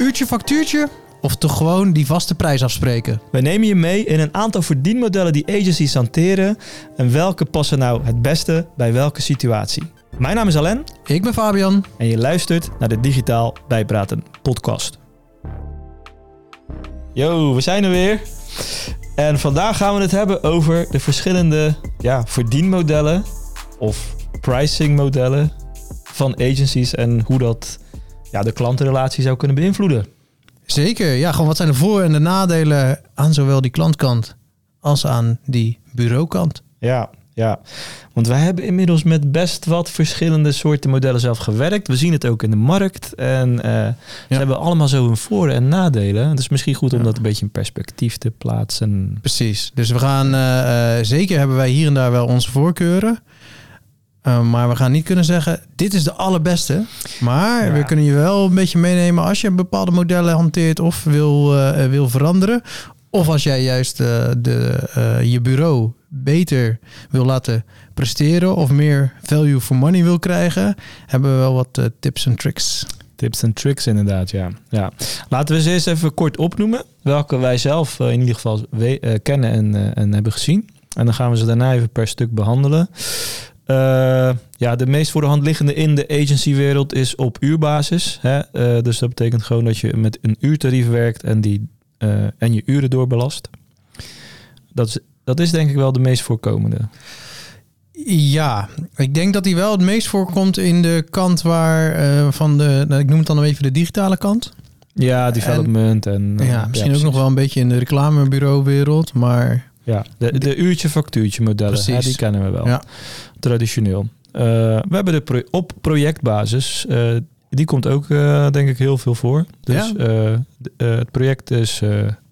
Uurtje factuurtje? Of toch gewoon die vaste prijs afspreken? Wij nemen je mee in een aantal verdienmodellen die agencies hanteren en welke passen nou het beste bij welke situatie. Mijn naam is Alain Ik ben Fabian. en je luistert naar de Digitaal Bijpraten podcast. Yo, we zijn er weer. En vandaag gaan we het hebben over de verschillende ja, verdienmodellen of pricingmodellen van agencies en hoe dat ja, de klantenrelatie zou kunnen beïnvloeden. Zeker, ja, gewoon wat zijn de voor- en de nadelen aan zowel die klantkant als aan die bureaukant? Ja, ja. Want wij hebben inmiddels met best wat verschillende soorten modellen zelf gewerkt. We zien het ook in de markt. En eh, ze hebben allemaal zo hun voor- en nadelen. Het is misschien goed om Ja. dat een beetje in perspectief te plaatsen. Precies. Dus we gaan, eh, eh, zeker hebben wij hier en daar wel onze voorkeuren. Eh, maar we gaan niet kunnen zeggen, dit is de allerbeste. Maar Ja. we kunnen je wel een beetje meenemen als je bepaalde modellen hanteert of wil, eh, wil veranderen. Of als jij juist eh, de, eh, je bureau beter wil laten presteren of meer value for money wil krijgen, hebben we wel wat tips en tricks. Tips en tricks inderdaad, ja. ja. Laten we ze eens even kort opnoemen. Welke wij zelf in ieder geval we- kennen en, en hebben gezien. En dan gaan we ze daarna even per stuk behandelen. Eh, ja, de meest voor de hand liggende in de agencywereld is op uurbasis. Hè? Eh, dus dat betekent gewoon dat je met een uurtarief werkt en, die, eh, en je uren doorbelast. Dat is, dat is denk ik wel de meest voorkomende. Ja, ik denk dat die wel het meest voorkomt in de kant waar van de, nou, ik noem het dan even de digitale kant. Ja, development en... ja, misschien ook nog wel een beetje in de reclamebureauwereld, maar Ja, de, de uurtje-factuurtje modellen, hè, Precies. die kennen we wel. Ja. Traditioneel. Eh, we hebben de pro- op projectbasis. eh, die komt ook eh, denk ik heel veel voor. Dus Ja. het project is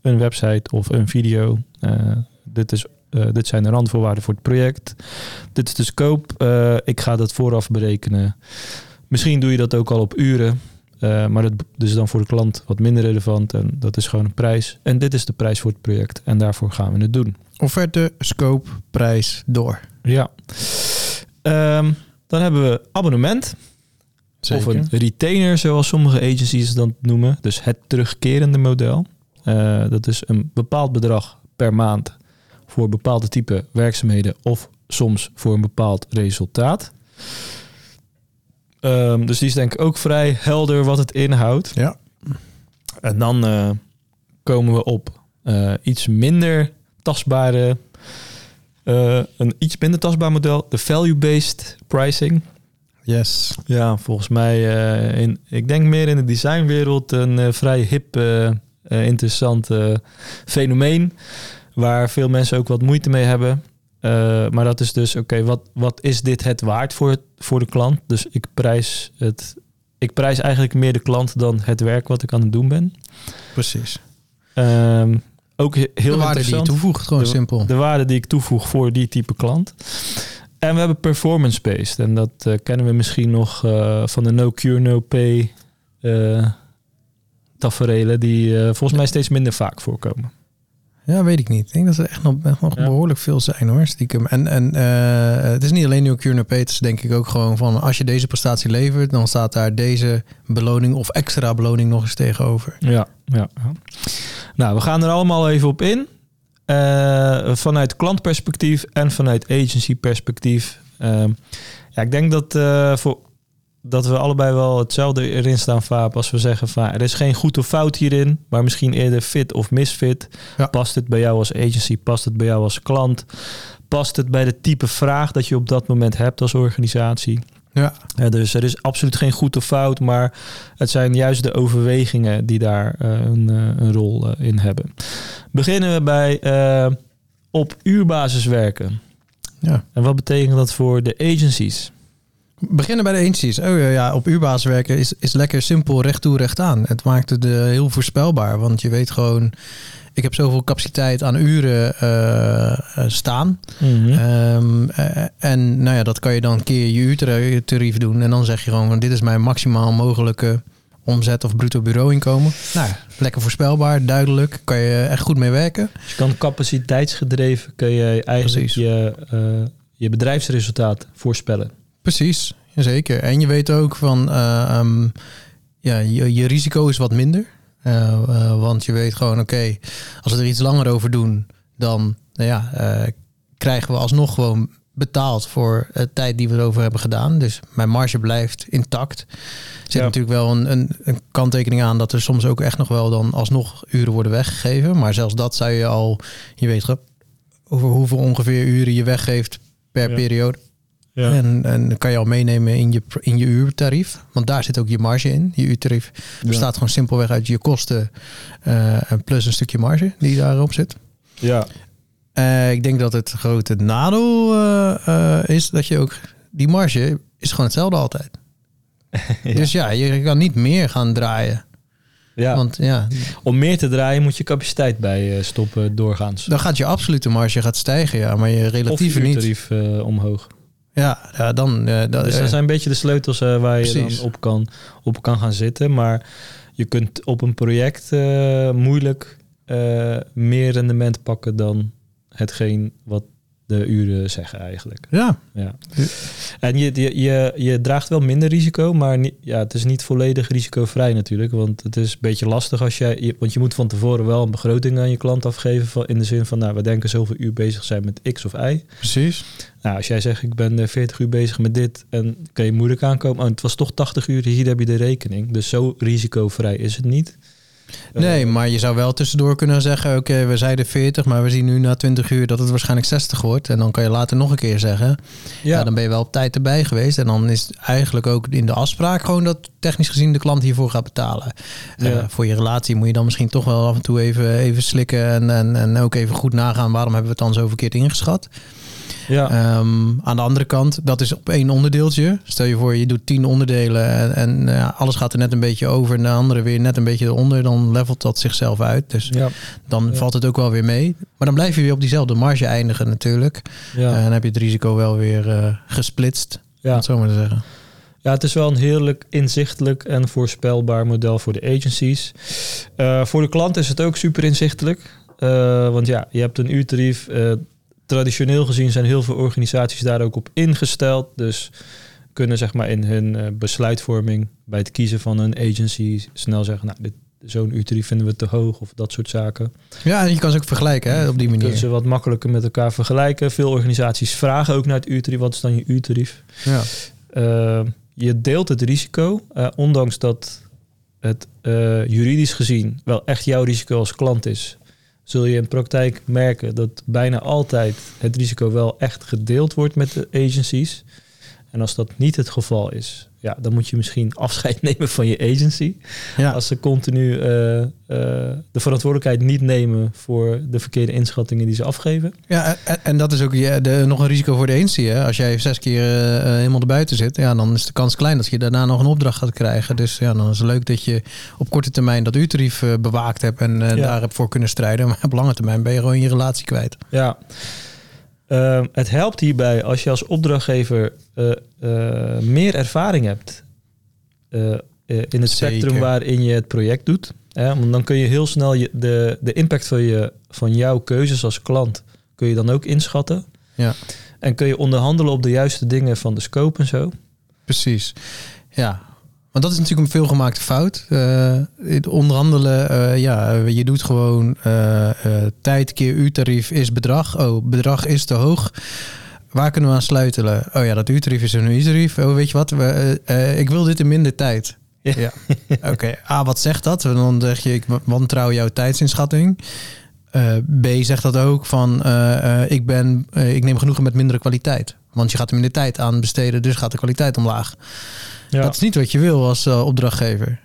een website of een video. Dit, is, dit zijn de randvoorwaarden voor het project. Dit is de scope. Ik ga dat vooraf berekenen. Misschien doe je dat ook al op uren. Eh, maar dat is dan voor de klant wat minder relevant. En dat is gewoon een prijs. En dit is de prijs voor het project. En daarvoor gaan we het doen. offerte, scope, prijs, door. Ja. Ehm, dan hebben we abonnement. Of een retainer, zoals sommige agencies dat noemen. Dus het terugkerende model. Eh, dat is een bepaald bedrag per maand voor bepaalde type werkzaamheden of soms voor een bepaald resultaat. Ehm, dus die is denk ik ook vrij helder wat het inhoudt. Ja. En dan eh, komen we op eh, iets minder tastbare, eh, een iets minder tastbaar model, de value-based pricing. Yes. Ja, volgens mij, in, ik denk meer in de designwereld een vrij hip, interessant fenomeen. Waar veel mensen ook wat moeite mee hebben. Eh, maar dat is dus, oké, wat, wat is dit het waard voor, het, voor de klant? Dus ik prijs, het, ik prijs eigenlijk meer de klant dan het werk wat ik aan het doen ben. Precies. Ehm, ook he- heel de waarde die je toevoegt, gewoon De- simpel. De waarde die ik toevoeg voor die type klant. En we hebben performance-based. En dat eh, kennen we misschien nog eh, van de no cure, no pay eh taferelen. Die volgens mij steeds minder vaak voorkomen. Ja, weet ik niet. Ik denk dat er echt nog, echt nog Ja. behoorlijk veel zijn hoor, stiekem. En, en eh, het is niet alleen nieuw QNP, het is denk ik ook gewoon van als je deze prestatie levert, dan staat daar deze beloning of extra beloning nog eens tegenover. Ja, ja. ja. Nou, we gaan er allemaal even op in. Eh, vanuit klantperspectief en vanuit agency perspectief. Ehm, ja, ik denk dat, eh, voor, dat we allebei wel hetzelfde erin staan, Vaap. Als we zeggen van er is geen goed of fout hierin, maar misschien eerder fit of misfit. Ja. Past het bij jou als agency? Past het bij jou als klant? Past het bij de type vraag dat je op dat moment hebt als organisatie? Ja, Ja, dus er is absoluut geen goed of fout, maar het zijn juist de overwegingen die daar eh, een, eh, een rol eh, in hebben. Beginnen we bij op uurbasis werken. ja. En wat betekent dat voor de agencies? Beginnen bij de agencies. Oh ja, op uurbasis werken is, is lekker simpel recht toe, recht aan. Het maakt het eh, heel voorspelbaar, want je weet gewoon... Ik heb zoveel capaciteit aan uren eh, eh, staan. Ehm, eh, en nou ja, dat kan je dan een keer je uurtarief doen. En dan zeg je gewoon, dit is mijn maximaal mogelijke omzet of bruto bureauinkomen. Nou, lekker voorspelbaar, duidelijk. Kan je echt goed mee werken. Dus je kan capaciteitsgedreven kun je eigenlijk Precies. je, je bedrijfsresultaat voorspellen. Precies, zeker. En je weet ook van, eh, ehm, ja, je, je risico is wat minder. Eh, eh, want je weet gewoon, oké, als we er iets langer over doen, dan nou ja, krijgen we alsnog gewoon betaald voor de tijd die we erover hebben gedaan. Dus mijn marge blijft intact. Er zit Ja. natuurlijk wel een, een, een kanttekening aan dat er soms ook echt nog wel dan alsnog uren worden weggegeven. Maar zelfs dat zou je al, je weet over hoeveel ongeveer uren je weggeeft per Ja. periode. Ja. En, en dan kan je al meenemen in je, in je uurtarief. Want daar zit ook je marge in. Je uurtarief bestaat gewoon simpelweg uit je kosten eh, plus een stukje marge die daarop zit. ja. Eh, ik denk dat het grote nadeel eh, is dat je ook... Die marge is gewoon hetzelfde altijd. Ja. Dus ja, je kan niet meer gaan draaien. ja. Want ja, Om meer te draaien moet je capaciteit bij stoppen doorgaans. dan gaat je absolute marge gaat stijgen, ja. Maar je Of relatieve je niet. tarief omhoog. Ja, ja, dan... eh, dat, Dus eh, dat zijn een beetje de sleutels eh, waar je Precies. dan op kan, op kan gaan zitten. Maar je kunt op een project eh, moeilijk eh, meer rendement pakken dan hetgeen wat de uren zeggen eigenlijk. ja, Ja. En je, je, je, je draagt wel minder risico, maar niet, ja, het is niet volledig risicovrij natuurlijk. Want het is een beetje lastig als jij. je- Want je moet van tevoren wel een begroting aan je klant afgeven. Van, in de zin van, nou, we denken zoveel uur bezig zijn met X of Y. precies. Nou, als jij zegt, ik ben eh, 40 uur bezig met dit en kan je moeilijk aankomen. Oh, het was toch 80 uur, hier heb je de rekening. Dus zo risicovrij is het niet. Nee, Eh, maar je zou wel tussendoor kunnen zeggen... oké, we zeiden 40, maar we zien nu na 20 uur... dat het waarschijnlijk 60 wordt. En dan kan je later nog een keer zeggen... Ja. dan ben je wel op tijd erbij geweest. En dan is het eigenlijk ook in de afspraak gewoon dat technisch gezien de klant hiervoor gaat betalen. Ja. Eh, voor je relatie moet je dan misschien toch wel af en toe even, even slikken. En, en, en ook even goed nagaan waarom hebben we het dan zo verkeerd ingeschat. Ja, Ehm, aan de andere kant, dat is op één onderdeeltje. Stel je voor, je doet tien onderdelen en, en ja, alles gaat er net een beetje over en de andere weer net een beetje eronder. Dan levelt dat zichzelf uit. Dus ja, dan valt het ook wel weer mee. Maar dan blijf je weer op diezelfde marge eindigen natuurlijk. ja, En dan heb je het risico wel weer eh, gesplitst. Om ja. het zo maar te zeggen. Ja, het is wel een heerlijk inzichtelijk en voorspelbaar model voor de agencies. Eh, voor de klant is het ook super inzichtelijk. Eh, want ja, je hebt een uurtarief. Eh, traditioneel gezien zijn heel veel organisaties daar ook op ingesteld. Dus kunnen zeg maar in hun eh, besluitvorming bij het kiezen van een agency snel zeggen, nou, dit, zo'n uurtarief vinden we te hoog of dat soort zaken. Ja, en je kan ze ook vergelijken hè, op die Kunnen manier. ze wat makkelijker met elkaar vergelijken. Veel organisaties vragen ook naar het uurtarief. Wat is dan je uurtarief? Ja. Eh, je deelt het risico, eh, ondanks dat het juridisch gezien wel echt jouw risico als klant is. Zul je in praktijk merken dat bijna altijd het risico wel echt gedeeld wordt met de agencies. En als dat niet het geval is, ja, dan moet je misschien afscheid nemen van je agency. Ja. Als ze continu eh, eh, de verantwoordelijkheid niet nemen voor de verkeerde inschattingen die ze afgeven. Ja, en, en dat is ook je, de, nog een risico voor de agency. Hè? Als jij zes keer eh, helemaal erbuiten zit, ja, dan is de kans klein dat je daarna nog een opdracht gaat krijgen. Dus ja, dan is het leuk dat je op korte termijn dat uurtarief bewaakt hebt en Ja. daar hebt voor kunnen strijden. Maar op lange termijn ben je gewoon je relatie kwijt. Ja. Ehm, het helpt hierbij als je als opdrachtgever eh, eh, meer ervaring hebt eh, in het spectrum waarin je het project doet. Hè? Want dan kun je heel snel je, de, de impact van, je, van jouw keuzes als klant kun je dan ook inschatten. Ja. En kun je onderhandelen op de juiste dingen van de scope en zo. Precies. Ja. Want dat is natuurlijk een veelgemaakte fout. Eh, het onderhandelen, eh, ja, je doet gewoon eh, tijd keer uurtarief is bedrag. Oh, bedrag is te hoog. Waar kunnen we aan sluitelen? Oh ja, dat uurtarief is een uurtarief. Oh, weet je wat? We, ik wil dit in minder tijd. Ja. Ja. Oké, A, wat zegt dat? Dan zeg je, ik wantrouw jouw tijdsinschatting. Eh, B zegt dat ook van, eh, eh, ik, ben, ik neem genoegen met mindere kwaliteit. Want je gaat er minder tijd aan besteden, dus gaat de kwaliteit omlaag. Ja. Dat is niet wat je wil als opdrachtgever.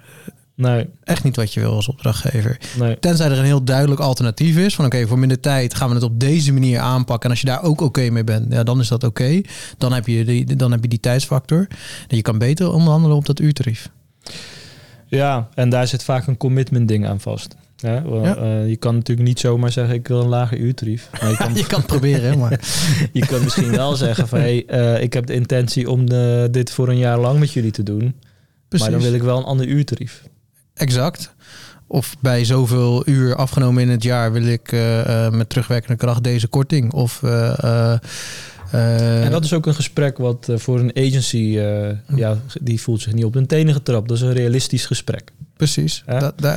Nee, Echt niet wat je wil als opdrachtgever. nee. Tenzij er een heel duidelijk alternatief is. Van oké, voor minder tijd gaan we het op deze manier aanpakken. En als je daar ook oké mee bent, ja, dan is dat oké. Dan, heb je die, dan heb je die tijdsfactor. En je kan beter onderhandelen op dat uurtarief. Ja, en daar zit vaak een commitment ding aan vast. Ja, wel, Ja. eh, je kan natuurlijk niet zomaar zeggen, ik wil een lager uurtarief. Maar je kan je kan het proberen, hè, maar Je kan misschien wel zeggen van hey, eh, ik heb de intentie om eh, dit voor een jaar lang met jullie te doen. precies. Maar dan wil ik wel een ander uurtarief. Exact. Of bij zoveel uur afgenomen in het jaar wil ik met terugwerkende kracht deze korting. Of eh, En dat is ook een gesprek wat eh, voor een agency, eh, ja, die voelt zich niet op hun tenen getrapt. Dat is een realistisch gesprek. Precies.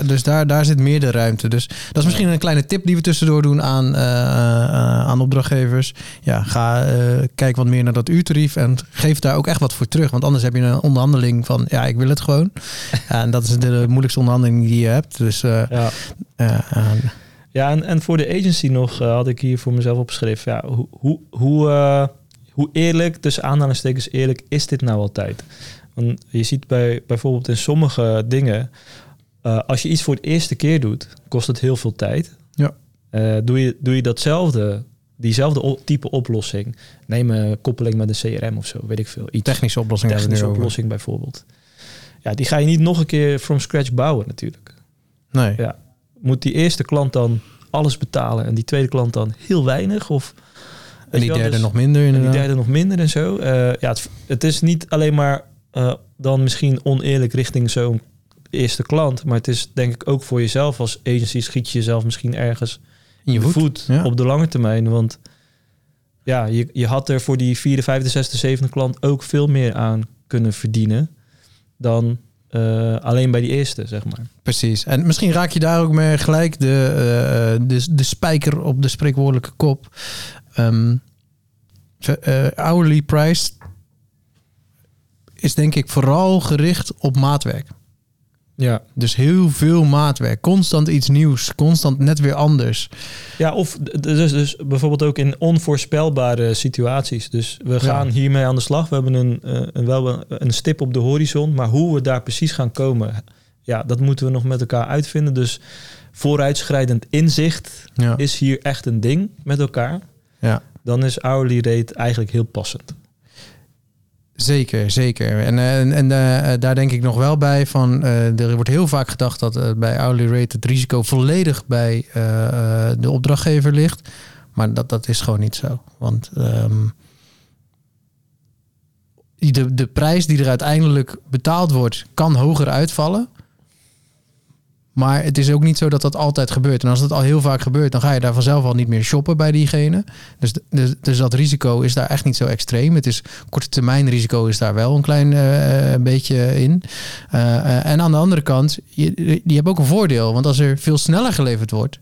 Dus daar, daar zit meer de ruimte. Dus dat is misschien een kleine tip die we tussendoor doen aan, aan opdrachtgevers. Ja, ga kijk wat meer naar dat uurtarief en geef daar ook echt wat voor terug. Want anders heb je een onderhandeling van ja, ik wil het gewoon. En dat is de moeilijkste onderhandeling die je hebt. Dus Ja. Ja, en, en voor de agency nog eh, had ik hier voor mezelf opgeschreven. Ja, hoe, hoe, hoe, eh, hoe eerlijk, tussen aanhalingstekens eerlijk, is dit nou altijd? Want je ziet bij, bijvoorbeeld in sommige dingen, eh, als je iets voor de eerste keer doet, kost het heel veel tijd. Ja. Doe, je, doe je datzelfde, diezelfde type oplossing, neem een koppeling met een CRM of zo, weet ik veel. Iets technische oplossing technische over. oplossing bijvoorbeeld. Ja, die ga je niet nog een keer from scratch bouwen natuurlijk Nee. Ja. Moet die eerste klant dan alles betalen en die tweede klant dan heel weinig? Of, En die derde dus- nog minder en die derde nog minder en zo. Eh, ja, het, het is niet alleen maar eh, dan misschien oneerlijk richting zo'n eerste klant, maar het is denk ik ook voor jezelf als agency schiet je jezelf misschien ergens in je voet. voet ja. op de lange termijn. Want ja, je, je had er voor die vierde, vijfde, zesde, zevende klant ook veel meer aan kunnen verdienen dan eh, alleen bij die eerste, zeg maar. Precies. En misschien raak je daar ook mee gelijk de, eh, de, de spijker op de spreekwoordelijke kop. Ehm eh, hourly price is denk ik vooral gericht op maatwerk. Ja. Dus heel veel maatwerk. Constant iets nieuws. Constant net weer anders. Ja, of dus, dus bijvoorbeeld ook in onvoorspelbare situaties. Dus we gaan hiermee aan de slag. We hebben een, eh, een, wel een, een stip op de horizon. Maar hoe we daar precies gaan komen, ja, dat moeten we nog met elkaar uitvinden. Dus vooruitschrijdend inzicht Ja. is hier echt een ding met elkaar. Ja. Dan is hourly rate eigenlijk heel passend. Zeker, zeker. En, eh, en, en eh, daar denk ik nog wel bij van, eh, er wordt heel vaak gedacht dat eh, bij hourly rate het risico volledig bij eh, eh, de opdrachtgever ligt. Maar dat, dat is gewoon niet zo. Want ehm, de, de prijs die er uiteindelijk betaald wordt, kan hoger uitvallen. Maar het is ook niet zo dat dat altijd gebeurt. En als dat al heel vaak gebeurt, dan ga je daar vanzelf al niet meer shoppen bij diegene. Dus, dus, dus dat risico is daar echt niet zo extreem. Het is korte termijn risico is daar wel een klein eh, een beetje in. Eh, eh, en aan de andere kant, je, je hebt ook een voordeel. Want als er veel sneller geleverd wordt,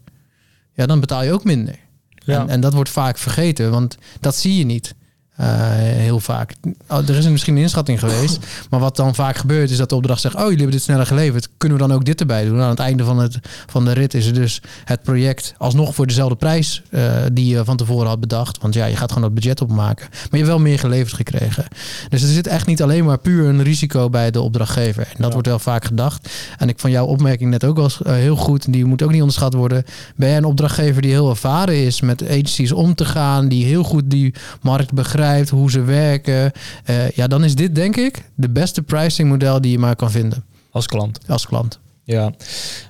ja, dan betaal je ook minder. Ja. En, en dat wordt vaak vergeten, want dat zie je niet. Eh, heel vaak. Oh, Er is misschien een inschatting geweest. Maar wat dan vaak gebeurt is dat de opdracht zegt... oh, jullie hebben dit sneller geleverd. Kunnen we dan ook dit erbij doen? Aan het einde van, het, van de rit is er dus het project... alsnog voor dezelfde prijs eh, die je van tevoren had bedacht. Want ja, je gaat gewoon dat budget opmaken. Maar je hebt wel meer geleverd gekregen. Dus er zit echt niet alleen maar puur een risico bij de opdrachtgever. En dat Ja. wordt wel vaak gedacht. En ik van jouw opmerking net ook was eh, heel goed. Die moet ook niet onderschat worden. Ben jij een opdrachtgever die heel ervaren is met agencies om te gaan, die heel goed die markt begrijpt, hoe ze werken, eh, ja, dan is dit denk ik de beste pricing model die je maar kan vinden Als klant. als klant. Ja,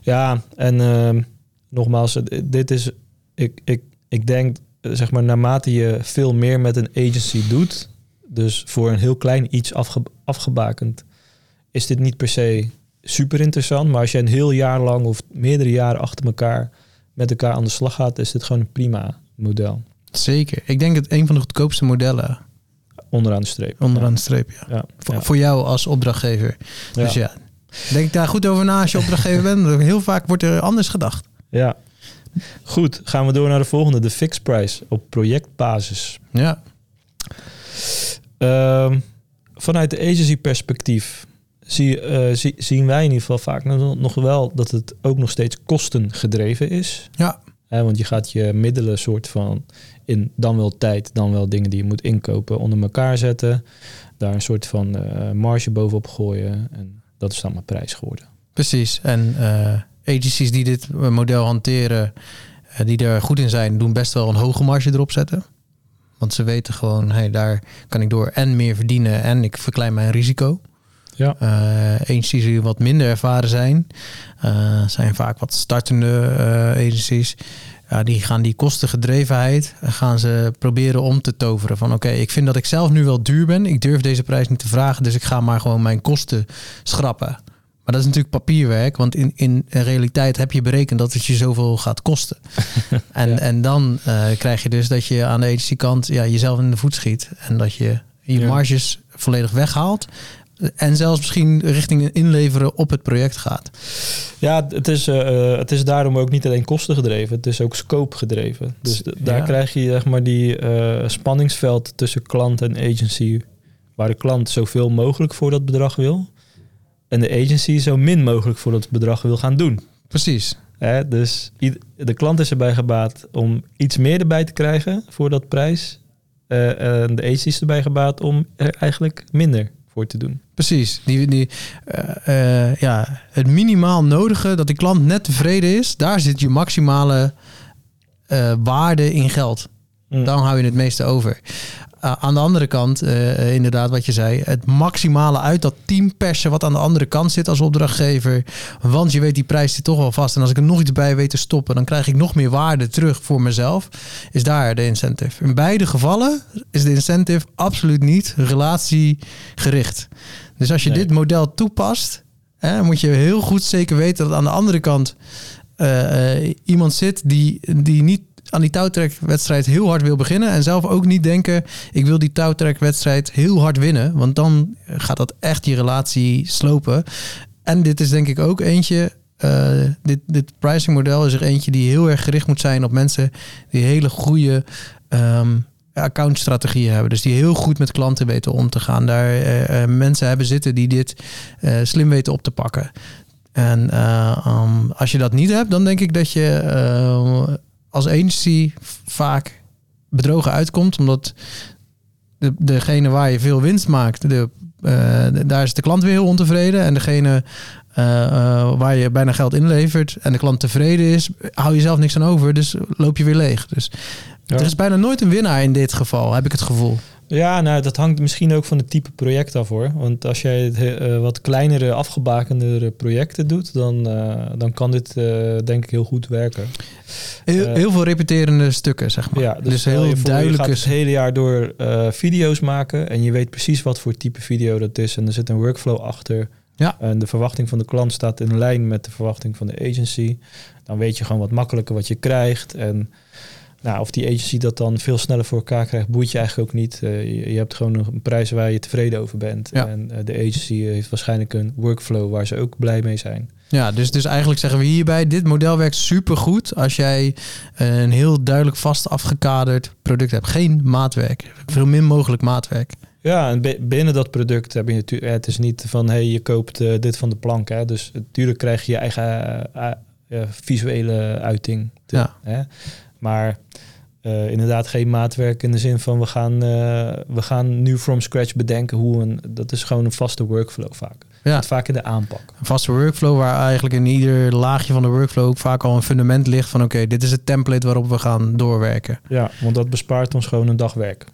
ja en ehm, nogmaals, dit is, ik, ik, ik denk, eh, zeg maar, naarmate je veel meer met een agency doet, dus voor een heel klein iets afge, afgebakend, is dit niet per se super interessant. Maar als je een heel jaar lang of meerdere jaren achter elkaar met elkaar aan de slag gaat, is dit gewoon een prima model. Zeker. Ik denk het een van de goedkoopste modellen Onderaan de streep. onderaan de streep. Ja. Ja, Voor, jou als opdrachtgever. Dus ja, denk daar goed over na als je opdrachtgever bent. Heel vaak wordt er anders gedacht. ja. Goed, gaan we door naar de volgende. De fixed price op projectbasis. Ja, Ehm, vanuit de agency perspectief zie, eh, zie- zien wij in ieder geval vaak nog, wel dat het ook nog steeds kostengedreven is. ja, Hè, want je gaat je middelen soort van in dan wel tijd, dan wel dingen die je moet inkopen onder elkaar zetten. Daar een soort van eh, marge bovenop gooien. En dat is dan maar prijs geworden. precies. En eh, agencies die dit eh, model hanteren, die er goed in zijn, doen best wel een hoge marge erop zetten. Want ze weten gewoon, hey, daar kan ik door en meer verdienen en ik verklein mijn risico. Ja. Eh agencies die wat minder ervaren zijn, zijn vaak wat startende agencies. Ja, die gaan die kostengedrevenheid gaan ze proberen om te toveren. Van oké, ik vind dat ik zelf nu wel duur ben. Ik durf deze prijs niet te vragen, dus ik ga maar gewoon mijn kosten schrappen. Maar dat is natuurlijk papierwerk, want in, in realiteit heb je berekend dat het je zoveel gaat kosten. en, Ja. en dan eh, krijg je dus dat je aan de agency kant ja, jezelf in de voet schiet. En dat je je Ja. marges volledig weghaalt. En zelfs misschien richting inleveren op het project gaat. Ja, het is, uh, het is daarom ook niet alleen kosten gedreven, het is ook scope gedreven. Dus ja. daar krijg je zeg maar die uh, spanningsveld tussen klant en agency, waar de klant zoveel mogelijk voor dat bedrag wil en de agency zo min mogelijk voor dat bedrag wil gaan doen. Precies. Hè, dus de klant is erbij gebaat om iets meer erbij te krijgen voor dat prijs. Uh, en de agency is erbij gebaat om er eigenlijk minder voor te doen. Precies. Die, die, uh, uh, ja, het minimaal nodige dat de klant net tevreden is, daar zit je maximale waarde in geld. Mm. Dan hou je het meeste over. Uh, aan de andere kant, uh, inderdaad, wat je zei, het maximale uit dat team persen wat aan de andere kant zit als opdrachtgever. Want je weet, die prijs zit toch wel vast. En als ik er nog iets bij weet te stoppen, dan krijg ik nog meer waarde terug voor mezelf. Is daar de incentive. In beide gevallen is de incentive absoluut niet relatiegericht. Dus als je nee. dit model toepast, hè, moet je heel goed zeker weten dat aan de andere kant uh, iemand zit die, die niet aan die touwtrekwedstrijd heel hard wil beginnen. En zelf ook niet denken, ik wil die touwtrekwedstrijd heel hard winnen. Want dan gaat dat echt je relatie slopen. En dit is denk ik ook eentje. Uh, dit, dit pricing model is er eentje die heel erg gericht moet zijn op mensen die hele goede um, accountstrategieën hebben. Dus die heel goed met klanten weten om te gaan. Daar uh, mensen hebben zitten die dit slim weten op te pakken. En um, als je dat niet hebt, dan denk ik dat je als agency vaak bedrogen uitkomt, omdat de, degene waar je veel winst maakt, de, uh, daar is de klant weer heel ontevreden. En degene uh, uh, waar je bijna geld inlevert en de klant tevreden is, hou je zelf niks aan over, dus loop je weer leeg. Dus ja. er is bijna nooit een winnaar in dit geval, heb ik het gevoel. Ja, nou, dat hangt misschien ook van het type project af hoor. Want als jij uh, wat kleinere, afgebakendere projecten doet, dan, uh, dan kan dit uh, denk ik heel goed werken. Heel, heel, veel repeterende stukken, zeg maar. Ja, dus, dus heel je duidelijk. Je gaat het hele jaar door video's maken en je weet precies wat voor type video dat is. En er zit een workflow achter. Ja. En de verwachting van de klant staat in lijn met de verwachting van de agency. Dan weet je gewoon wat makkelijker wat je krijgt. En nou, of die agency dat dan veel sneller voor elkaar krijgt, boeit je eigenlijk ook niet. Uh, je, je, hebt gewoon een prijs waar je tevreden over bent. Ja. En uh, de agency heeft waarschijnlijk een workflow waar ze ook blij mee zijn. Ja, dus, dus eigenlijk zeggen we hierbij, dit model werkt supergoed als jij een heel duidelijk vast afgekaderd product hebt. Geen maatwerk. Veel min mogelijk maatwerk. Ja, en binnen dat product heb je natuurlijk, het is niet van hey, je koopt uh, dit van de plank. Hè? Dus natuurlijk krijg je je eigen visuele uiting. Te, ja. Hè? Maar uh, inderdaad geen maatwerk in de zin van we gaan, uh, we gaan nu from scratch bedenken hoe een. Dat is gewoon een vaste workflow vaak. Ja. vaak in de aanpak. Een vaste workflow waar eigenlijk in ieder laagje van de workflow vaak al een fundament ligt van oké, okay, dit is het template waarop we gaan doorwerken. Ja, want dat bespaart ons gewoon een dag werk.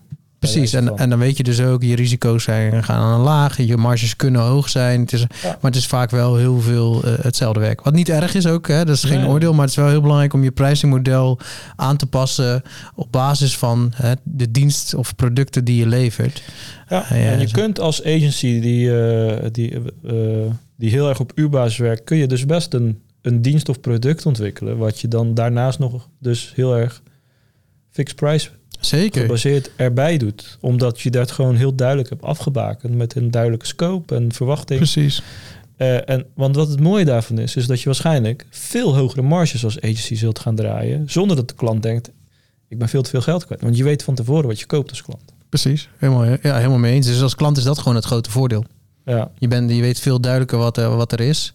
Precies, en, en dan weet je dus ook, je risico's zijn, gaan aan een laag, je marges kunnen hoog zijn. Het is, ja. Maar het is vaak wel heel veel uh, hetzelfde werk. Wat niet erg is ook, hè, dat is geen nee. oordeel, maar het is wel heel belangrijk om je pricingmodel aan te passen op basis van hè, de dienst of producten die je levert. Ja, uh, ja en je kunt als agency die, uh, die, die heel erg op uurbasis werkt, kun je dus best een, een dienst of product ontwikkelen, wat je dan daarnaast nog dus heel erg fixed price Zeker. gebaseerd erbij doet. Omdat je dat gewoon heel duidelijk hebt afgebakend met een duidelijke scope en verwachting. Precies. Uh, en, want wat het mooie daarvan is, is dat je waarschijnlijk veel hogere marges als agency zult gaan draaien. Zonder dat de klant denkt, ik ben veel te veel geld kwijt. Want je weet van tevoren wat je koopt als klant. Precies, helemaal, ja, helemaal mee eens. Dus als klant is dat gewoon het grote voordeel. Ja. Je, bent, je weet veel duidelijker wat er, wat er is.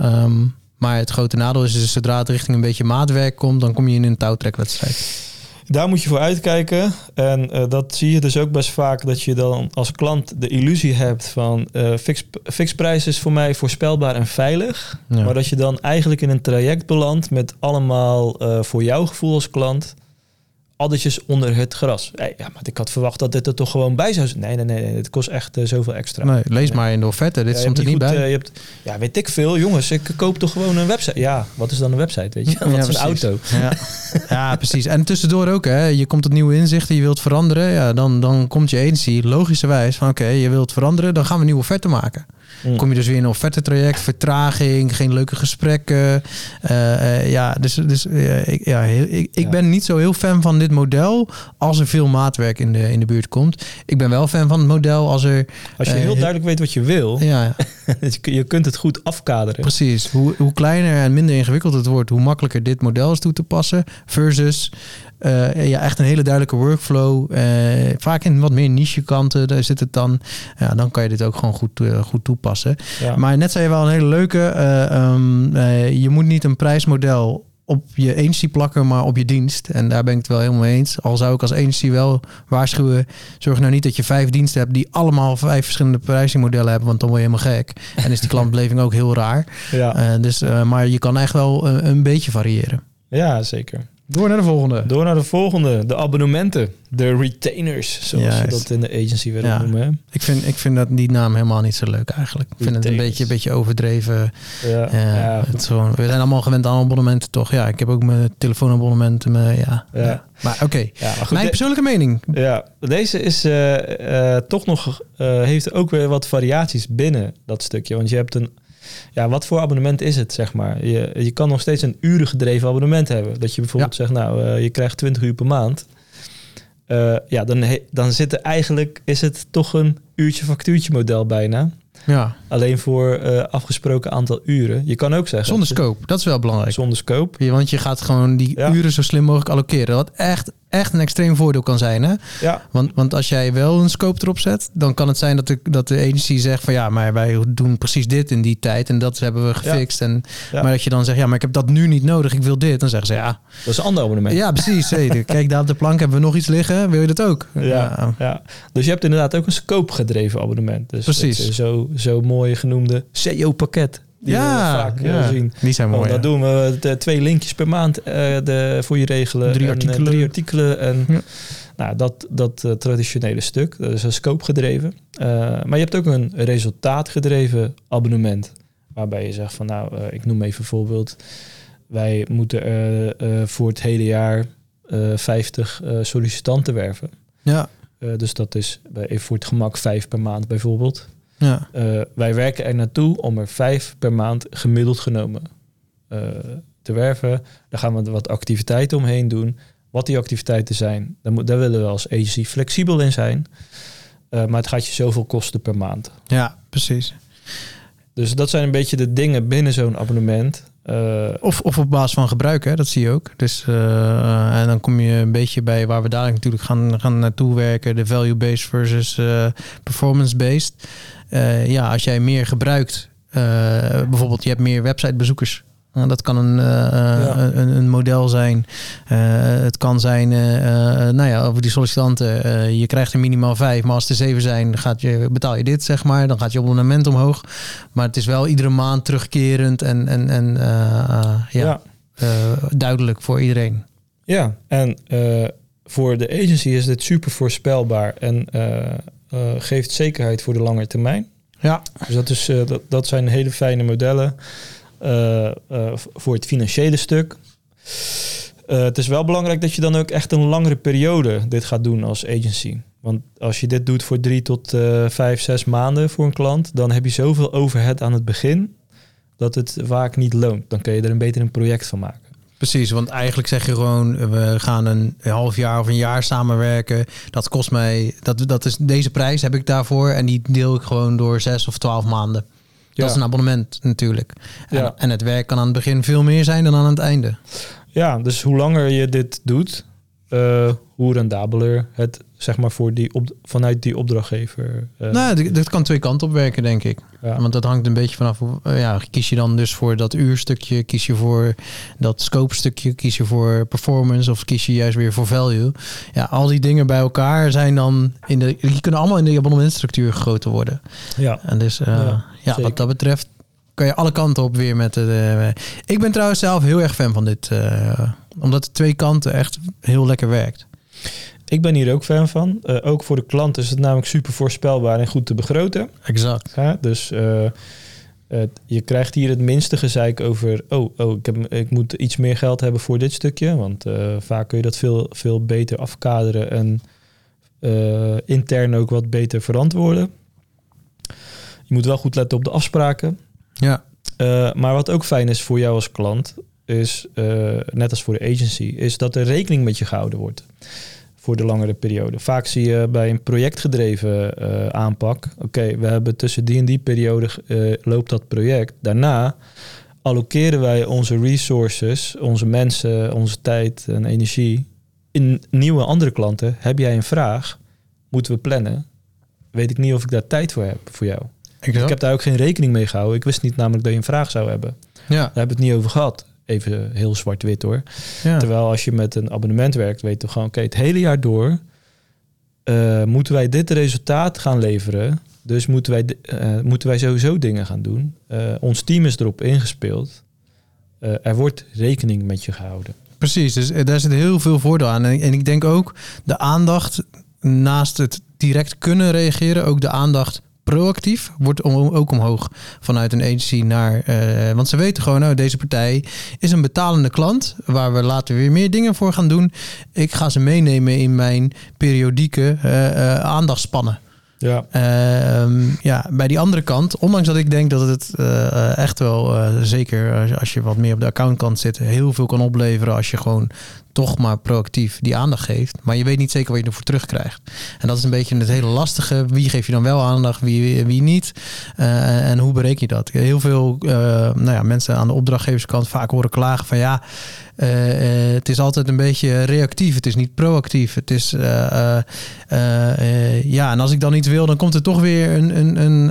Um, maar het grote nadeel is, dus zodra het richting een beetje maatwerk komt, dan kom je in een touwtrekwedstrijd. Daar moet je voor uitkijken. En uh, dat zie je dus ook best vaak dat je dan als klant de illusie hebt van uh, fix, fixprijs is voor mij voorspelbaar en veilig. Ja. Maar dat je dan eigenlijk in een traject belandt met allemaal uh, voor jouw gevoel als klant addertjes onder het gras. Hey, ja, maar ik had verwacht dat dit er toch gewoon bij zou zijn. Nee, nee, nee, nee het kost echt uh, zoveel extra. Nee, lees maar in de offerte, dit ja, stond er niet goed, bij. Uh, je hebt, ja, weet ik veel, jongens, ik koop toch gewoon een website. Ja, wat is dan een website, weet je? Wat ja, is een auto? Ja. ja, precies. En tussendoor ook, hè, je komt tot nieuwe inzichten, je wilt veranderen. Ja, dan, dan komt je agency logischerwijs van, oké, okay, je wilt veranderen, dan gaan we een nieuwe offerte maken. Mm. Kom je dus weer in een offerte-traject, vertraging, geen leuke gesprekken. Eh, eh, ja, dus, dus eh, ik, ja, heel- ik, ik ben niet zo heel fan van dit model als er veel maatwerk in de, in de buurt komt. Ik ben wel fan van het model als er... Als je heel heel- duidelijk weet wat je wil, Ja, je kun- je kunt het goed afkaderen. precies. Hoe, hoe kleiner en minder ingewikkeld het wordt, hoe makkelijker dit model is toe te passen. Versus eh, ja, echt een hele duidelijke workflow. Eh, vaak in wat meer niche kanten, daar zit het dan. Ja, dan kan je dit ook gewoon goed, eh, goed toepassen. Ja. Maar net zei je wel een hele leuke. eh, ehm, eh, je moet niet een prijsmodel op je agency plakken, maar op je dienst. En daar ben ik het wel helemaal mee eens. Al zou ik als agency wel waarschuwen... zorg nou niet dat je vijf diensten hebt... die allemaal vijf verschillende prijsingmodellen hebben... want dan word je helemaal gek. En is die klantbeleving ook heel raar. ja. Eh, dus, eh, maar je kan echt wel een, een beetje variëren. ja, zeker. Door naar de volgende. Door naar de volgende, de abonnementen, de retainers, zoals Juist. we dat in de agency willen Ja. noemen. hè. Ik vind, ik vind dat die naam helemaal niet zo leuk eigenlijk. Ik vind het een beetje, een beetje overdreven. Ja, Ja, ja, het goed. is gewoon, we zijn allemaal gewend aan abonnementen, toch? Ja, ik heb ook mijn telefoonabonnementen. Mijn, ja. Maar oké, mijn persoonlijke mening. ja, deze is eh, eh, toch nog, eh, heeft ook weer wat variaties binnen dat stukje. Want je hebt een, ja, wat voor abonnement is het, zeg maar? Je, je kan nog steeds een uren gedreven abonnement hebben. Dat je bijvoorbeeld zegt, nou, eh, je krijgt 20 uur per maand. Eh, ja, dan, dan zit er eigenlijk, is het toch een uurtje factuurtje model bijna. Ja, Alleen voor eh, afgesproken aantal uren. Je kan ook zeggen... zonder scope, dat is wel belangrijk. Zonder scope. Ja, Want je gaat gewoon die Ja. uren zo slim mogelijk allokeren. Wat echt, echt een extreem voordeel kan zijn. Hè? Ja, Want, want als jij wel een scope erop zet, dan kan het zijn dat de, dat de agency zegt van ja, maar wij doen precies dit in die tijd en dat hebben we gefixt. En, Ja. Maar dat je dan zegt, ja, maar ik heb dat nu niet nodig, ik wil dit. Dan zeggen ze ja, dat is een ander abonnement. ja precies. Hey, kijk, daar op de plank hebben we nog iets liggen. Wil je dat ook? Ja, ja. Dus je hebt inderdaad ook een scope-gedreven abonnement. Dus Precies. is zo, zo mooi genoemde CEO-pakket. Die Ja, we vaak eh, ja. zien. die zijn Want mooi. dat ja. doen we de twee linkjes per maand eh, de, voor je regelen. Drie En, eh, artikelen. drie artikelen. En Ja. nou, dat, dat traditionele stuk. Dat is een scope-gedreven. Eh, maar je hebt ook een resultaatgedreven abonnement. Waarbij je zegt van nou, ik noem even voorbeeld. Wij moeten voor het hele jaar eh 50 eh, sollicitanten werven. Ja, dus dat is bij, voor het gemak vijf per maand bijvoorbeeld. Ja, Eh, wij werken er naartoe om er vijf per maand gemiddeld genomen eh, te werven. Daar gaan we wat activiteiten omheen doen. Wat die activiteiten zijn, daar, moet, daar willen we als agency flexibel in zijn. Eh, maar het gaat je zoveel kosten per maand. ja, precies. Dus dat zijn een beetje de dingen binnen zo'n abonnement. Of, of op basis van gebruik, hè? dat zie je ook. Dus, en dan kom je een beetje bij waar we dadelijk natuurlijk gaan, gaan naartoe werken. De value-based versus performance-based. Eh, ja, als jij meer gebruikt, eh, bijvoorbeeld je hebt meer websitebezoekers. Nou, dat kan een, eh, Ja. een, een model zijn. Het kan zijn, nou ja, over die sollicitanten. je krijgt er minimaal vijf, maar als er zeven zijn, gaat je, betaal je dit, zeg maar. Dan gaat je abonnement omhoog. Maar het is wel iedere maand terugkerend en, en, en ja, ja. duidelijk voor iedereen. Ja, en voor de agency is dit super voorspelbaar en geeft zekerheid voor de lange termijn. Ja, Dus dat, is, eh, dat, dat zijn hele fijne modellen eh, eh, voor het financiële stuk. Eh, het is wel belangrijk dat je dan ook echt een langere periode dit gaat doen als agency. Want als je dit doet voor drie tot eh, vijf, zes maanden voor een klant, dan heb je zoveel overhead aan het begin dat het vaak niet loont. Dan kun je er een beter een project van maken. Precies. Want eigenlijk zeg je gewoon, we gaan een half jaar of een jaar samenwerken. Dat kost mij, dat, dat is, deze prijs heb ik daarvoor. En die deel ik gewoon door zes of twaalf maanden. Dat is een abonnement natuurlijk. En, Ja. en het werk kan aan het begin veel meer zijn dan aan het einde. Ja, dus hoe langer je dit doet, eh, hoe rendabeler het zeg maar voor die op, vanuit die opdrachtgever. eh, nou, dit, dit kan twee kanten op werken, denk ik. ja. Want dat hangt een beetje vanaf. eh, ja, kies je dan dus voor dat uurstukje, kies je voor dat scope stukje, kies je voor performance of kies je juist weer voor value. Ja, al die dingen bij elkaar zijn dan in de. Die kunnen allemaal in de abonnementstructuur gegoten worden. ja. En dus eh, Ja, wat dat betreft kan je alle kanten op weer met de. ik ben trouwens zelf heel erg fan van dit, omdat de twee kanten echt heel lekker werkt. Ik ben hier ook fan van. Eh, ook voor de klant is het namelijk super voorspelbaar en goed te begroten. Exact. Dus eh, het- je krijgt hier het minste gezeik over... oh, oh ik, heb, ik moet iets meer geld hebben voor dit stukje. Want eh, vaak kun je dat veel, veel beter afkaderen... en intern ook wat beter verantwoorden. Je moet wel goed letten op de afspraken. Ja, maar wat ook fijn is voor jou als klant, is net als voor de agency, is dat er rekening met je gehouden wordt voor de langere periode. Vaak zie je bij een projectgedreven uh, aanpak, oké, we hebben tussen die en die periode loopt dat project. Daarna allokeren wij onze resources, onze mensen, onze tijd en energie in nieuwe andere klanten. Heb jij een vraag? Moeten we plannen? Weet ik niet of ik daar tijd voor heb voor jou. Ik, ik heb daar ook geen rekening mee gehouden. Ik wist niet namelijk dat je een vraag zou hebben. Ja. Daar hebben we het niet over gehad. Even heel zwart-wit hoor. Ja. Terwijl als je met een abonnement werkt, weet je gewoon, oké, het hele jaar door uh, moeten wij dit resultaat gaan leveren. Dus moeten wij, uh, moeten wij sowieso dingen gaan doen. Uh, ons team is erop ingespeeld. er wordt rekening met je gehouden. Precies, dus daar zit heel veel voordeel aan. En, en ik denk ook de aandacht naast het direct kunnen reageren, ook de aandacht proactief wordt ook omhoog vanuit een agency naar. Uh, want ze weten gewoon, nou, deze partij is een betalende klant waar we later weer meer dingen voor gaan doen. Ik ga ze meenemen in mijn periodieke uh, uh, aandachtspannen. Ja. Uh, ja, bij die andere kant, ondanks dat ik denk dat het uh, echt wel, uh, zeker als je wat meer op de accountkant zit, heel veel kan opleveren als je gewoon toch maar proactief die aandacht geeft. Maar je weet niet zeker wat je ervoor terugkrijgt. En dat is een beetje het hele lastige. Wie geef je dan wel aandacht, wie, wie niet? En hoe bereken je dat? Heel veel nou ja, mensen aan de opdrachtgeverskant vaak horen klagen van ja, het is altijd een beetje reactief. Het is niet proactief. Het is ja, en als ik dan iets wil, dan komt er toch weer een, een, een,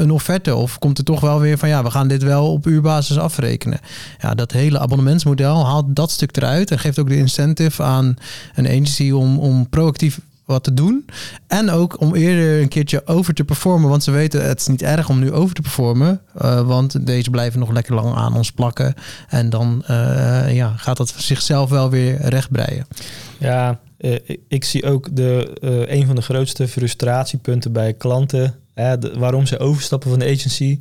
een offerte. Of komt er toch wel weer van ja, we gaan dit wel op uurbasis afrekenen. Ja, dat hele abonnementsmodel haalt dat stuk eruit en geeft ook de incentive aan een agency om, om proactief wat te doen. En ook om eerder een keertje over te performen. Want ze weten het is niet erg om nu over te performen. Uh, want deze blijven nog lekker lang aan ons plakken. En dan uh, ja, gaat dat zichzelf wel weer rechtbreien. Ja, uh, ik zie ook de, een van de grootste frustratiepunten bij klanten. de, waarom ze overstappen van de agency.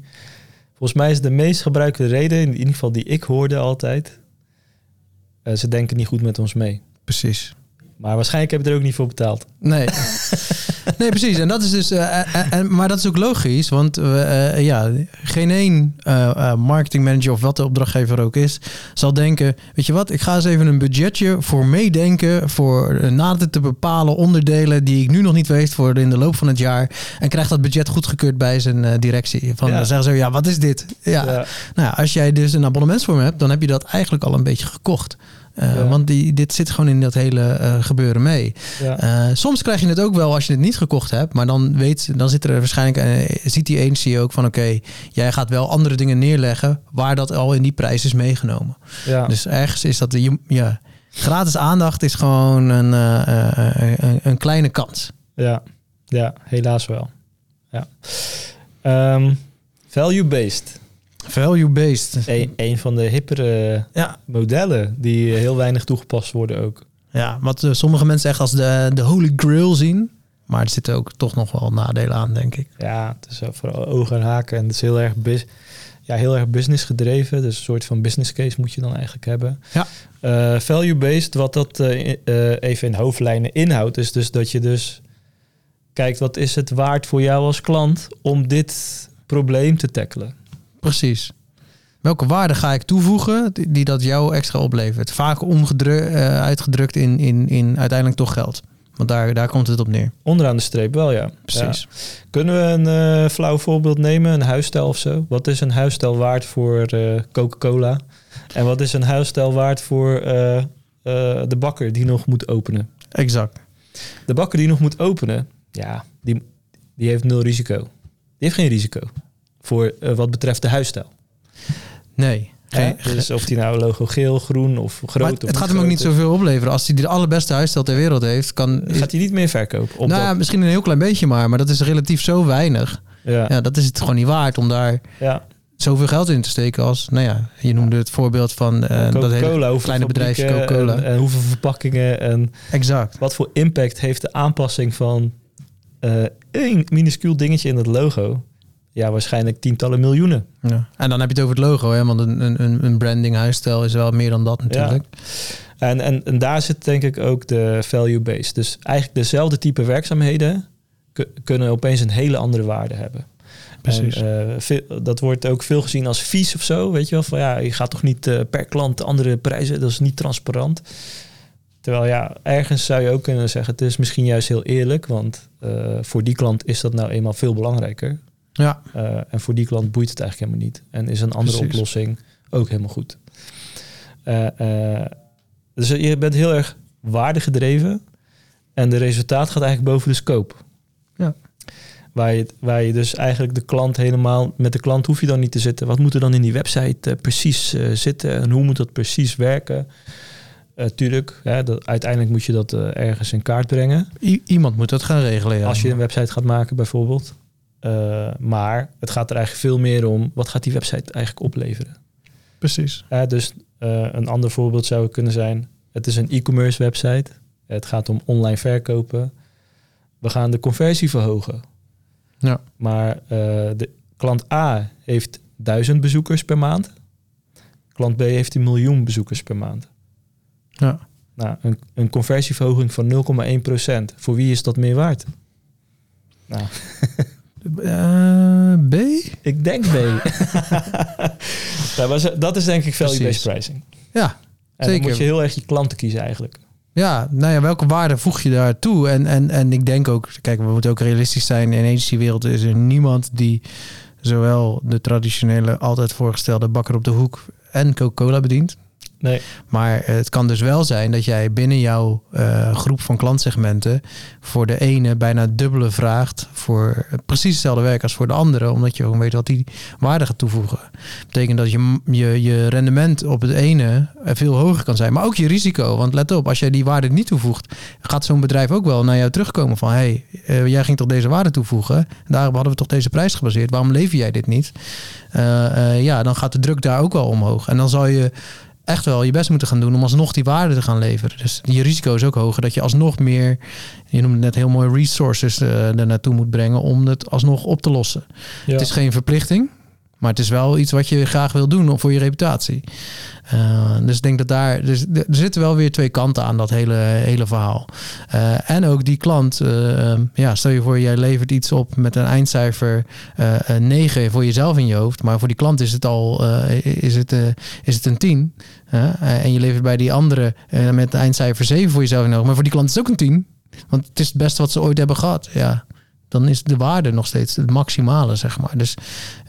Volgens mij is de meest gebruikte reden, in ieder geval die ik hoorde altijd. ze denken niet goed met ons mee. Precies. Maar waarschijnlijk heb je er ook niet voor betaald. Nee. nee, precies. En dat is dus. Uh, en, maar dat is ook logisch, want uh, ja, geen één uh, marketingmanager of wat de opdrachtgever ook is, zal denken: Weet je wat, ik ga eens even een budgetje voor meedenken. Voor nader te bepalen onderdelen die ik nu nog niet weet voor in de loop van het jaar. En krijgt dat budget goedgekeurd bij zijn directie. Van, ja. Dan zeggen ze: Ja, wat is dit? Ja. ja. Nou, als jij dus een abonnementsvorm hebt, dan heb je dat eigenlijk al een beetje gekocht. Uh, ja. Want die, dit zit gewoon in dat hele uh, gebeuren mee. Ja. Uh, soms krijg je het ook wel als je het niet gekocht hebt. Maar dan, weet, dan zit er waarschijnlijk, ziet die agency ook van oké, okay, jij gaat wel andere dingen neerleggen waar dat al in die prijs is meegenomen. Ja. Dus ergens is dat, de, ja, gratis aandacht is gewoon een, een, een, kleine kans. Ja, ja helaas wel. Ja. Um, Value-based. Value-based. Een, een van de hippere ja. modellen die heel weinig toegepast worden ook. Ja, wat uh, sommige mensen echt als de, de holy grail zien. Maar er zitten ook toch nog wel nadelen aan, denk ik. Ja, het is vooral ogen en haken. En het is heel erg, ja, heel erg business gedreven. Dus een soort van business case moet je dan eigenlijk hebben. Ja. Uh, Value-based, wat dat uh, even in hoofdlijnen inhoudt, is dus dat je dus kijkt wat is het waard voor jou als klant om dit probleem te tackelen. Precies. Welke waarde ga ik toevoegen die, die dat jou extra oplevert? Vaak omgedrukt, uh, uitgedrukt in, in, in uiteindelijk toch geld. Want daar, daar komt het op neer. Onderaan de streep wel, ja. Precies. Ja. Kunnen we een uh, flauw voorbeeld nemen? Een huisstijl of zo? Wat is een huisstijl waard voor uh, Coca-Cola? En wat is een huisstijl waard voor de bakker die nog moet openen? Exact. De bakker die nog moet openen, ja, die, die heeft nul risico. Die heeft geen risico voor uh, wat betreft de huisstijl. Nee. Geen, ja, dus of die nou logo geel, groen of groot. Maar het het gaat hem ook niet zoveel opleveren. Als hij de allerbeste huisstijl ter wereld heeft, kan. Gaat hij niet meer verkopen? Nou, ja, misschien een heel klein beetje maar, maar dat is relatief zo weinig. Ja. ja, dat is het gewoon niet waard om daar ja. zoveel geld in te steken als, nou ja, je noemde het voorbeeld van uh, dat hele kleine bedrijfje Coca-Cola. En, en, hoeveel verpakkingen en exact. Wat voor impact heeft de aanpassing van uh, één minuscuul dingetje in het logo? Ja, waarschijnlijk tientallen miljoenen. Ja. En dan heb je het over het logo, hè? want een, een, een branding huisstijl is wel meer dan dat natuurlijk. Ja. En, en, en daar zit denk ik ook de value base. Dus eigenlijk dezelfde type werkzaamheden kunnen opeens een hele andere waarde hebben. Precies. En, eh, veel- dat wordt ook veel gezien als vies of zo. Weet je wel, van ja, je gaat toch niet eh, per klant andere prijzen, dat is niet transparant. Terwijl ja, ergens zou je ook kunnen zeggen, het is misschien juist heel eerlijk, want eh, voor die klant is dat nou eenmaal veel belangrijker. Ja, Eh, en voor die klant boeit het eigenlijk helemaal niet. En is een andere Precies. oplossing ook helemaal goed. Eh, eh, dus je bent heel erg waardegedreven. En de resultaat gaat eigenlijk boven de scope. Ja. Waar je, waar je dus eigenlijk de klant helemaal... Met de klant hoef je dan niet te zitten. Wat moet er dan in die website precies zitten? En hoe moet dat precies werken? Eh, tuurlijk, hè, dat, uiteindelijk moet je dat ergens in kaart brengen. I- iemand moet dat gaan regelen. Ja. Als je een website gaat maken bijvoorbeeld. Eh, maar het gaat er eigenlijk veel meer om... wat gaat die website eigenlijk opleveren? Precies. Dus eh, een ander voorbeeld zou kunnen zijn... het is een e-commerce website. Het gaat om online verkopen. We gaan de conversie verhogen. Ja. Maar eh, de klant A heeft duizend bezoekers per maand. Klant B heeft een miljoen bezoekers per maand. Ja. Nou, een, een conversieverhoging van 0,1%. Voor wie is dat meer waard? Nou, Eh, B? ik denk B. maar zo- dat is denk ik value-based pricing. Ja, En Zeker. dan moet je heel erg je klanten kiezen eigenlijk. Ja, nou ja, welke waarde voeg je daar toe? En, en, en ik denk ook, kijk, we moeten ook realistisch zijn. In de agencywereld is er niemand die zowel de traditionele, altijd voorgestelde bakker op de hoek en Coca-Cola bedient. Nee. Maar het kan dus wel zijn dat jij binnen jouw eh, groep van klantsegmenten voor de ene bijna dubbele vraagt voor precies hetzelfde werk als voor de andere, omdat je gewoon weet wat die waarde gaat toevoegen. betekent dat je, je, rendement op het ene eh, veel hoger kan zijn, maar ook je risico. Want let op, als jij die waarde niet toevoegt, gaat zo'n bedrijf ook wel naar jou terugkomen van hey, eh, jij ging toch deze waarde toevoegen? En daarop hadden we toch deze prijs gebaseerd. Waarom lever jij dit niet? Ja, dan gaat de druk daar ook wel omhoog. En dan zal je echt wel je best moeten gaan doen om alsnog die waarde te gaan leveren. Dus je risico is ook hoger dat je alsnog meer, je noemde het net heel mooi, resources uh, er naartoe moet brengen om het alsnog op te lossen. Ja. Het is geen verplichting, maar het is wel iets wat je graag wil doen voor je reputatie. Uh, dus ik denk dat daar, dus er zitten wel weer twee kanten aan dat hele, hele verhaal. Uh, en ook die klant, uh, ja, stel je voor, jij levert iets op met een eindcijfer 9 voor jezelf in je hoofd, maar voor die klant is het al is het, is het een 10. en je levert bij die andere met een eindcijfer 7 voor jezelf in je hoofd, maar voor die klant is het ook een 10. Want het is het beste wat ze ooit hebben gehad. Ja, dan is de waarde nog steeds het maximale, zeg maar. Dus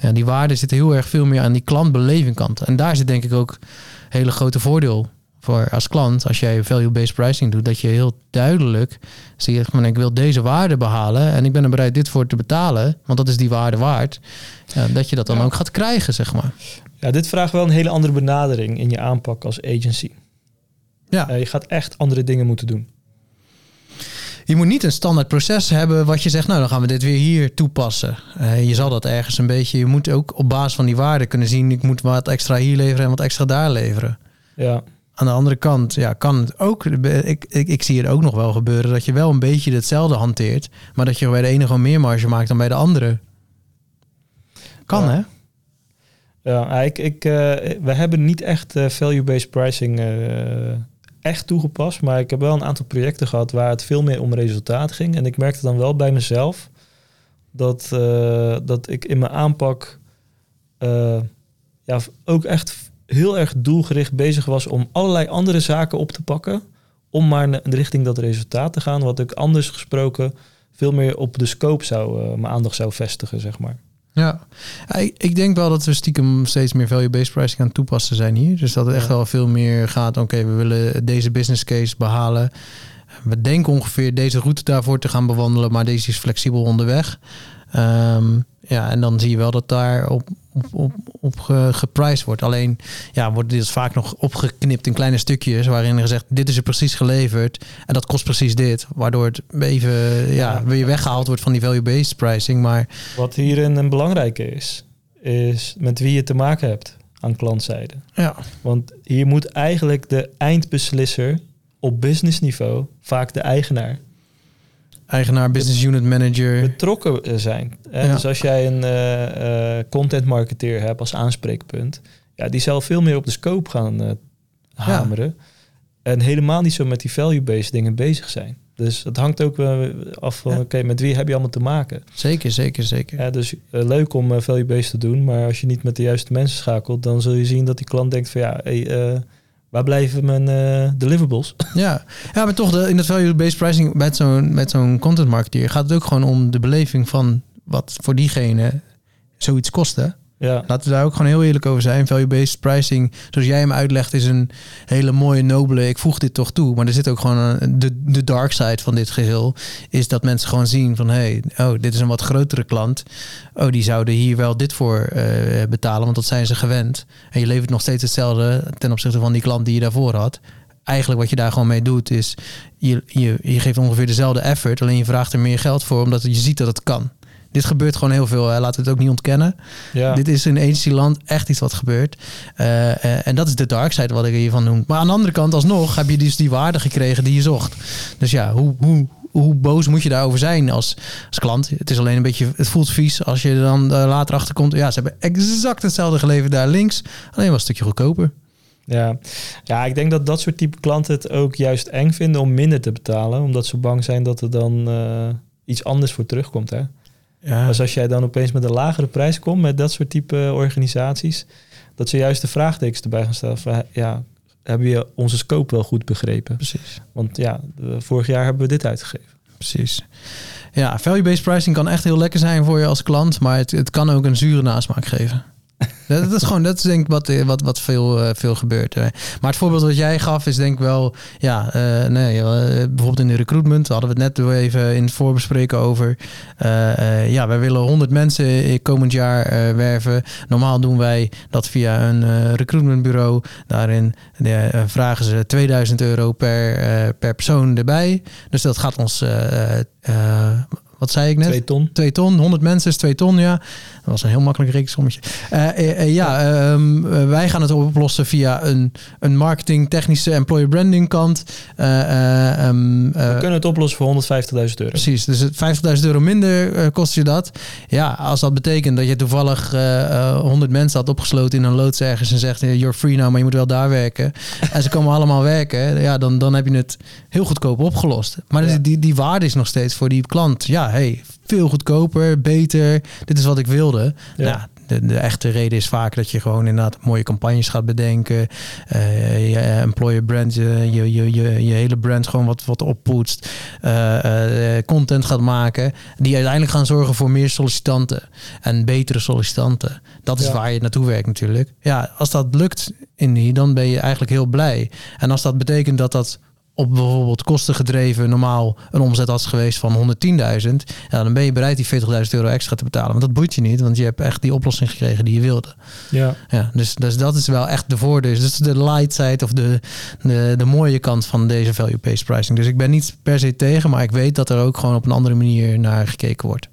ja, die waarde zit heel erg veel meer aan die klantbeleving kant. En daar zit denk ik ook een hele grote voordeel voor als klant. Als jij value-based pricing doet, dat je heel duidelijk zie je van ik wil deze waarde behalen en ik ben er bereid dit voor te betalen, want dat is die waarde waard. Ja, dat je dat dan ja. ook gaat krijgen, zeg maar. Ja, dit vraagt wel een hele andere benadering in je aanpak als agency. Ja. Uh, je gaat echt andere dingen moeten doen. Je moet niet een standaard proces hebben wat je zegt, nou dan gaan we dit weer hier toepassen. Uh, je zal dat ergens een beetje, je moet ook op basis van die waarde kunnen zien, ik moet wat extra hier leveren en wat extra daar leveren. Ja. Aan de andere kant, ja, kan het ook, ik, ik, ik zie het ook nog wel gebeuren dat je wel een beetje hetzelfde hanteert, maar dat je bij de ene gewoon meer marge maakt dan bij de andere. Kan ja. hè? Ja, ik, ik, uh, we hebben niet echt uh, value-based pricing uh, echt toegepast. Maar ik heb wel een aantal projecten gehad waar het veel meer om resultaat ging. En ik merkte dan wel bij mezelf dat, uh, dat ik in mijn aanpak uh, ja, ook echt heel erg doelgericht bezig was om allerlei andere zaken op te pakken. Om maar in richting dat resultaat te gaan. Wat ik anders gesproken veel meer op de scope zou, uh, mijn aandacht zou vestigen, zeg maar. Ja, ik denk wel dat we stiekem steeds meer value-based pricing aan het toepassen zijn hier. Dus dat het echt wel veel meer gaat, oké, okay, we willen deze business case behalen. We denken ongeveer deze route daarvoor te gaan bewandelen, maar deze is flexibel onderweg. Um, ja, en dan zie je wel dat daar op, op, op, op geprijsd wordt. Alleen ja, wordt dit vaak nog opgeknipt in kleine stukjes waarin er gezegd, dit is er precies geleverd en dat kost precies dit. Waardoor het even ja, weer weggehaald wordt van die value-based pricing. Maar wat hierin een belangrijke is, is met wie je te maken hebt aan klantzijde. Ja. Want hier moet eigenlijk de eindbeslisser op businessniveau, vaak de eigenaar, eigenaar, business unit manager. Betrokken zijn. Hè? Ja. Dus als jij een uh, uh, content marketeer hebt als aanspreekpunt, ja, die zal veel meer op de scope gaan uh, hameren. Ja. En helemaal niet zo met die value-based dingen bezig zijn. Dus het hangt ook af van, Ja. oké, met wie heb je allemaal te maken? Zeker, zeker, zeker. Ja, dus eh, leuk om eh, value-based te doen, maar als je niet met de juiste mensen schakelt, dan zul je zien dat die klant denkt van, ja, hey, eh, waar blijven mijn eh, deliverables? Ja, ja maar toch, de, in het value-based pricing met zo'n met zo'n content marketeer gaat het ook gewoon om de beleving van wat voor diegene zoiets kost. Ja, Laten we daar ook gewoon heel eerlijk over zijn. Value-based pricing, zoals jij hem uitlegt, is een hele mooie, nobele. Ik voeg dit toch toe. Maar er zit ook gewoon een, de, de dark side van dit geheel. Is dat mensen gewoon zien van hé, hey, oh, dit is een wat grotere klant. Oh, die zouden hier wel dit voor eh, betalen, want dat zijn ze gewend. En je levert nog steeds hetzelfde ten opzichte van die klant die je daarvoor had. Eigenlijk wat je daar gewoon mee doet, is je, je, je geeft ongeveer dezelfde effort, alleen je vraagt er meer geld voor, omdat je ziet dat het kan. Dit gebeurt gewoon heel veel. Hè. Laten we het ook niet ontkennen. ja. Dit is in agencyland echt iets wat gebeurt. Eh, eh, en dat is de dark side wat ik hiervan noem. Maar aan de andere kant, alsnog heb je dus die waarde gekregen die je zocht. Dus ja, hoe, hoe, hoe boos moet je daarover zijn als, als klant? Het is alleen een beetje, het voelt vies als je er dan eh, later achter komt. Ja, ze hebben exact hetzelfde geleverd daar links. Alleen wel een stukje goedkoper. Ja. ja, ik denk dat dat soort type klanten het ook juist eng vinden om minder te betalen, omdat ze bang zijn dat er dan iets anders voor terugkomt. Hè? Ja, Dus als jij dan opeens met een lagere prijs komt met dat soort type organisaties, dat ze juist de vraagtekens erbij gaan stellen van ja, hebben je onze scope wel goed begrepen? precies. Want ja, vorig jaar hebben we dit uitgegeven. Precies. Ja, value-based pricing kan echt heel lekker zijn voor je als klant, maar het, het kan ook een zure nasmaak geven. Dat, is gewoon, dat denk ik wat, eh, wat, wat veel, eh, veel gebeurt. eh. Maar het voorbeeld wat jij gaf is denk ik wel, ja, eh, nee, bijvoorbeeld in de recruitment, hadden we het net even in het voorbespreken over. Ja, wij willen 100 mensen komend jaar werven. Normaal doen wij dat via een recruitmentbureau. Daarin vragen ze 2000 euro per, per persoon erbij. Dus dat gaat ons, wat zei ik net? Twee ton. 2 ton, 100 mensen is 2 ton, ja. Dat was een heel makkelijk rekensommetje. Eh, eh, ja, ehm, eh, wij gaan het oplossen via een, een marketing, technische, employer branding kant. Eh, eh, ehm, We kunnen het oplossen voor 150.000 euro. Precies, dus het 50.000 euro minder kost je dat. Ja, als dat betekent dat je toevallig eh, eh, 100 mensen had opgesloten in een loods ergens en zegt, you're free now, maar je moet wel daar werken. en ze komen allemaal werken, ja, dan, dan heb je het heel goedkoop opgelost. Maar Ja. die, die, die waarde is nog steeds voor die klant. Ja, hey, veel goedkoper, beter. Dit is wat ik wilde. Ja. Nou, de, de echte reden is vaak dat je gewoon inderdaad mooie campagnes gaat bedenken. eh, je employer brand, je, je, je, je, je hele brand gewoon wat, wat oppoetst. eh, eh, content gaat maken. Die uiteindelijk gaan zorgen voor meer sollicitanten. En betere sollicitanten. Dat is Ja. waar je naartoe werkt natuurlijk. Ja, als dat lukt, Indy, dan ben je eigenlijk heel blij. En als dat betekent dat dat op bijvoorbeeld kosten gedreven normaal een omzet had geweest van 110.000, ja, dan ben je bereid die 40.000 euro extra te betalen. Want dat boeit je niet, want je hebt echt die oplossing gekregen die je wilde. Ja. Ja, dus, dus dat is wel echt de voordeel. Dus dat is de light side of de, de, de mooie kant van deze value-based pricing. Dus ik ben niet per se tegen, maar ik weet dat er ook gewoon op een andere manier naar gekeken wordt.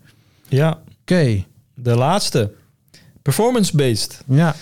ja, Oké, de laatste. Performance-based. ja.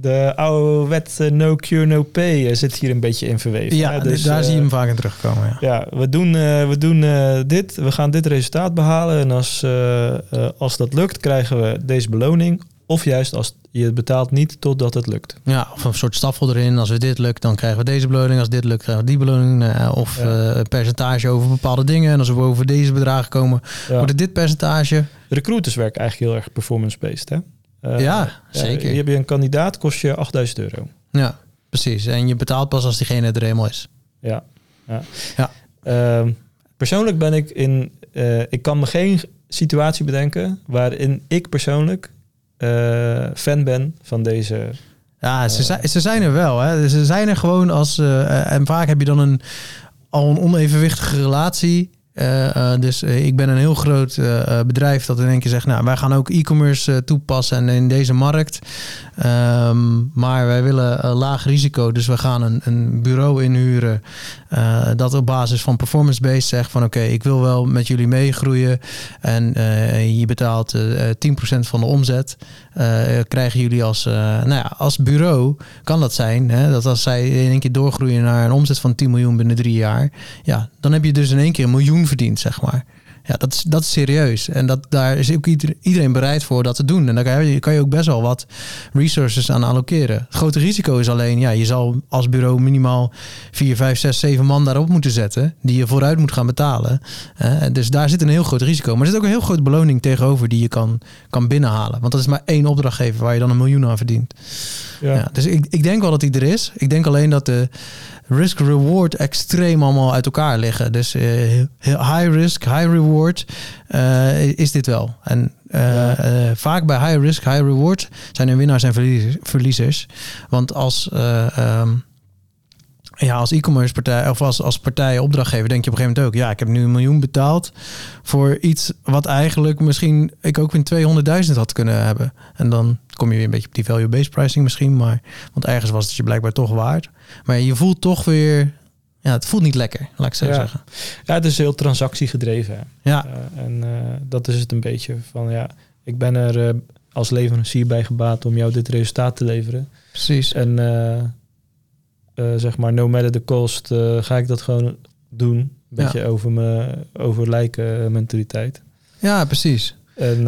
De oude wet eh, no cure, no pay eh, zit hier een beetje in verweven. ja hè? Dus, daar eh, zie je hem vaak in terugkomen. Ja. Ja, we doen, eh, we doen eh, dit. We gaan dit resultaat behalen. En als, eh, eh, als dat lukt, krijgen we deze beloning. Of juist als je het betaalt niet totdat het lukt. Ja, of een soort staffel erin. Als we dit lukt, dan krijgen we deze beloning. Als dit lukt, krijgen we die beloning. Of Ja. eh, een percentage over bepaalde dingen. En als we boven deze bedragen komen, Ja. wordt het dit percentage. Recruiters werken eigenlijk heel erg performance-based. Hè? Eh, Ja, zeker. Je hebt een kandidaat, kost je 8000 euro. Ja, precies. En je betaalt pas als diegene er eenmaal is. Ja. ja. Ja. Ehm, persoonlijk ben ik in... eh, ik kan me geen situatie bedenken... waarin ik persoonlijk eh, fan ben van deze... Ja, ze, zijn, ze zijn er wel. Hè. Ze zijn er gewoon als... en vaak heb je dan een, al een onevenwichtige relatie. Eh, eh, dus eh, ik ben een heel groot bedrijf dat in één keer zegt... nou, wij gaan ook e-commerce toepassen en in deze markt. Ehm, maar wij willen laag risico. Dus we gaan een, een bureau inhuren... dat op basis van performance-based zegt van... oké, ik wil wel met jullie meegroeien... en je betaalt eh, eh, 10% van de omzet... eh, krijgen jullie als, eh, nou ja, als bureau... kan dat zijn hè, dat als zij in één keer doorgroeien... naar een omzet van 10 miljoen binnen drie jaar... ja, dan heb je dus in één keer een miljoen verdiend, zeg maar. Ja, dat is, dat is serieus. En dat, daar is ook ieder- iedereen bereid voor dat te doen. En daar kan je, kan je ook best wel wat resources aan allokeren. Het grote risico is alleen, ja, je zal als bureau minimaal 4, 5, 6, 7 man daarop moeten zetten. Die je vooruit moet gaan betalen. Dus daar zit een heel groot risico. Maar er zit ook een heel grote beloning tegenover die je kan, kan binnenhalen. Want dat is maar één opdrachtgever waar je dan een miljoen aan verdient. Ja. Ja, dus ik, ik denk wel dat die er is. Ik denk alleen dat de risk-reward extreem allemaal uit elkaar liggen. Dus heel high risk, high reward eh, is dit wel. En eh, vaak bij high risk, high reward zijn er winnaars en verliezers. Want als... eh, ehm, ja, als e-commerce partij of als, als partij opdrachtgever denk je op een gegeven moment ook, ja, ik heb nu een miljoen betaald voor iets wat eigenlijk misschien ik ook in 200.000 had kunnen hebben. En dan kom je weer een beetje op die value-based pricing misschien, maar want ergens was het je blijkbaar toch waard. Maar je voelt toch weer, ja, het voelt niet lekker, laat ik zo Ja. zeggen. ja, het is heel transactiegedreven. hè. Ja, Eh, en eh, dat is het een beetje van ja, ik ben er eh, als leverancier bij gebaat om jou dit resultaat te leveren. precies. En zeg maar, no matter the cost, ga ik dat gewoon doen. Een Ja. beetje over me over lijken mentaliteit. Ja, precies. En,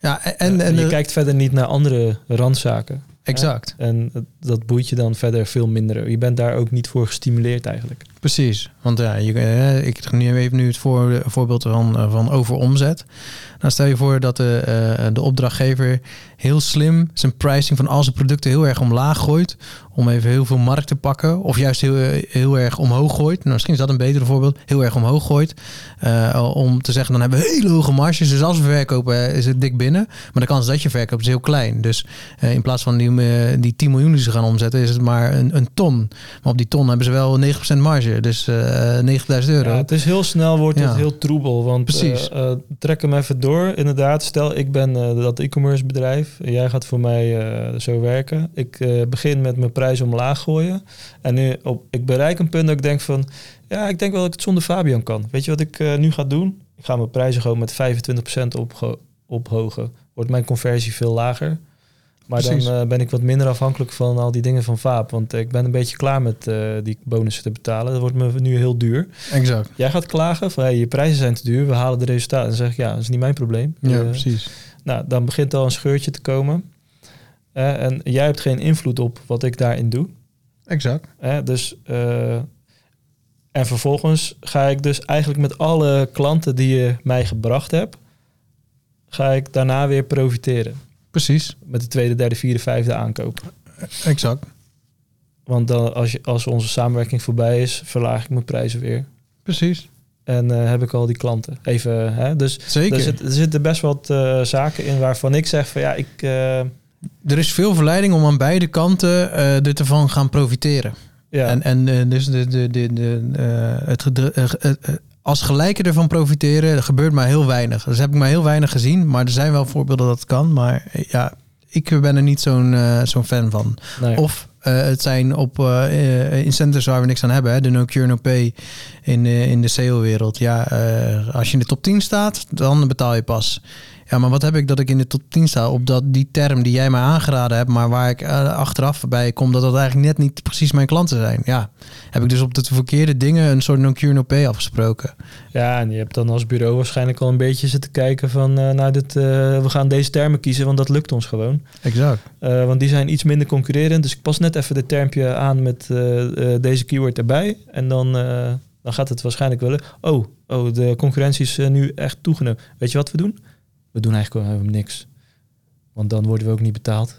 Ja, en, en, en je de- kijkt verder niet naar andere randzaken. exact. En dat- dat boeit je dan verder veel minder. Je bent daar ook niet voor gestimuleerd eigenlijk. Precies, want ja, je, eh, ik nu even nu het voor, voorbeeld van, eh, van overomzet. Nou, stel je voor dat de, eh, de opdrachtgever heel slim zijn pricing van al zijn producten heel erg omlaag gooit. Om even heel veel markt te pakken. Of juist heel, heel erg omhoog gooit. Nou, misschien is dat een betere voorbeeld. Heel erg omhoog gooit. Om te zeggen, dan hebben we hele hoge marges. Dus als we verkopen, is het dik binnen. Maar de kans dat je verkoopt is heel klein. Dus in plaats van die, die 10 miljoen die ze gaan omzetten, is het maar een, een ton. Maar op die ton hebben ze wel 9% marge. Dus eh 90.000 euro. Ja, het is heel snel, wordt Ja. het heel troebel. Want Precies. eh, eh, trek hem even door. Inderdaad, stel ik ben dat e-commerce bedrijf. En jij gaat voor mij zo werken. Ik begin met mijn prijs omlaag gooien. En nu op, ik bereik een punt dat ik denk van... Ja, ik denk wel dat ik het zonder Fabian kan. Weet je wat ik nu ga doen? Ik ga mijn prijzen gewoon met 25% opgo- ophogen. Wordt mijn conversie veel lager. Maar Precies. dan eh, ben ik wat minder afhankelijk van al die dingen van Vaap. Want ik ben een beetje klaar met eh, die bonussen te betalen. Dat wordt me nu heel duur. Exact. Jij gaat klagen van hey, je prijzen zijn te duur, we halen de resultaten. Dan zeg ik ja, dat is niet mijn probleem. Ja, Eh, precies. nou, dan begint al een scheurtje te komen. Eh, en jij hebt geen invloed op wat ik daarin doe. Exact. Eh, dus, eh, en vervolgens ga ik dus eigenlijk met alle klanten die je mij gebracht hebt, ga ik daarna weer profiteren. Precies. Met de tweede, derde, vierde, vijfde aankoop. Exact. Want dan, als, je, als onze samenwerking voorbij is, verlaag ik mijn prijzen weer. Precies. En eh, heb ik al die klanten. Even, hè? Dus Zeker. Er, zit, er zitten best wat eh, zaken in waarvan ik zeg van ja, ik. eh, Er is veel verleiding om aan beide kanten eh er te van gaan profiteren. ja, En, en dus de, de, de, de, het als gelijken ervan profiteren, er gebeurt maar heel weinig. Dus heb ik maar heel weinig gezien. Maar er zijn wel voorbeelden dat het kan. Maar eh, ja, ik ben er niet zo'n eh, zo'n fan van. nee. Of eh, het zijn op eh, incentives waar we niks aan hebben. Hè? De no cure no pay in, in de SEO-wereld. Ja, als je in de top 10 staat, dan betaal je pas. Ja, maar wat heb ik dat ik in de top 10 sta op dat, die term die jij mij aangeraden hebt, maar waar ik eh, achteraf bij kom dat dat eigenlijk net niet precies mijn klanten zijn. Ja, heb ik dus op de verkeerde dingen een soort no cure no pay afgesproken. ja, en je hebt dan als bureau waarschijnlijk al een beetje zitten kijken van nou, dit, eh, we gaan deze termen kiezen, want dat lukt ons gewoon. Exact. Want die zijn iets minder concurrerend. Dus ik pas net even dit termpje aan met deze keyword erbij. En dan, dan gaat het waarschijnlijk wel. Oh, oh, de concurrentie is nu echt toegenomen. Weet je wat we doen? We doen eigenlijk helemaal niks. Want dan worden we ook niet betaald.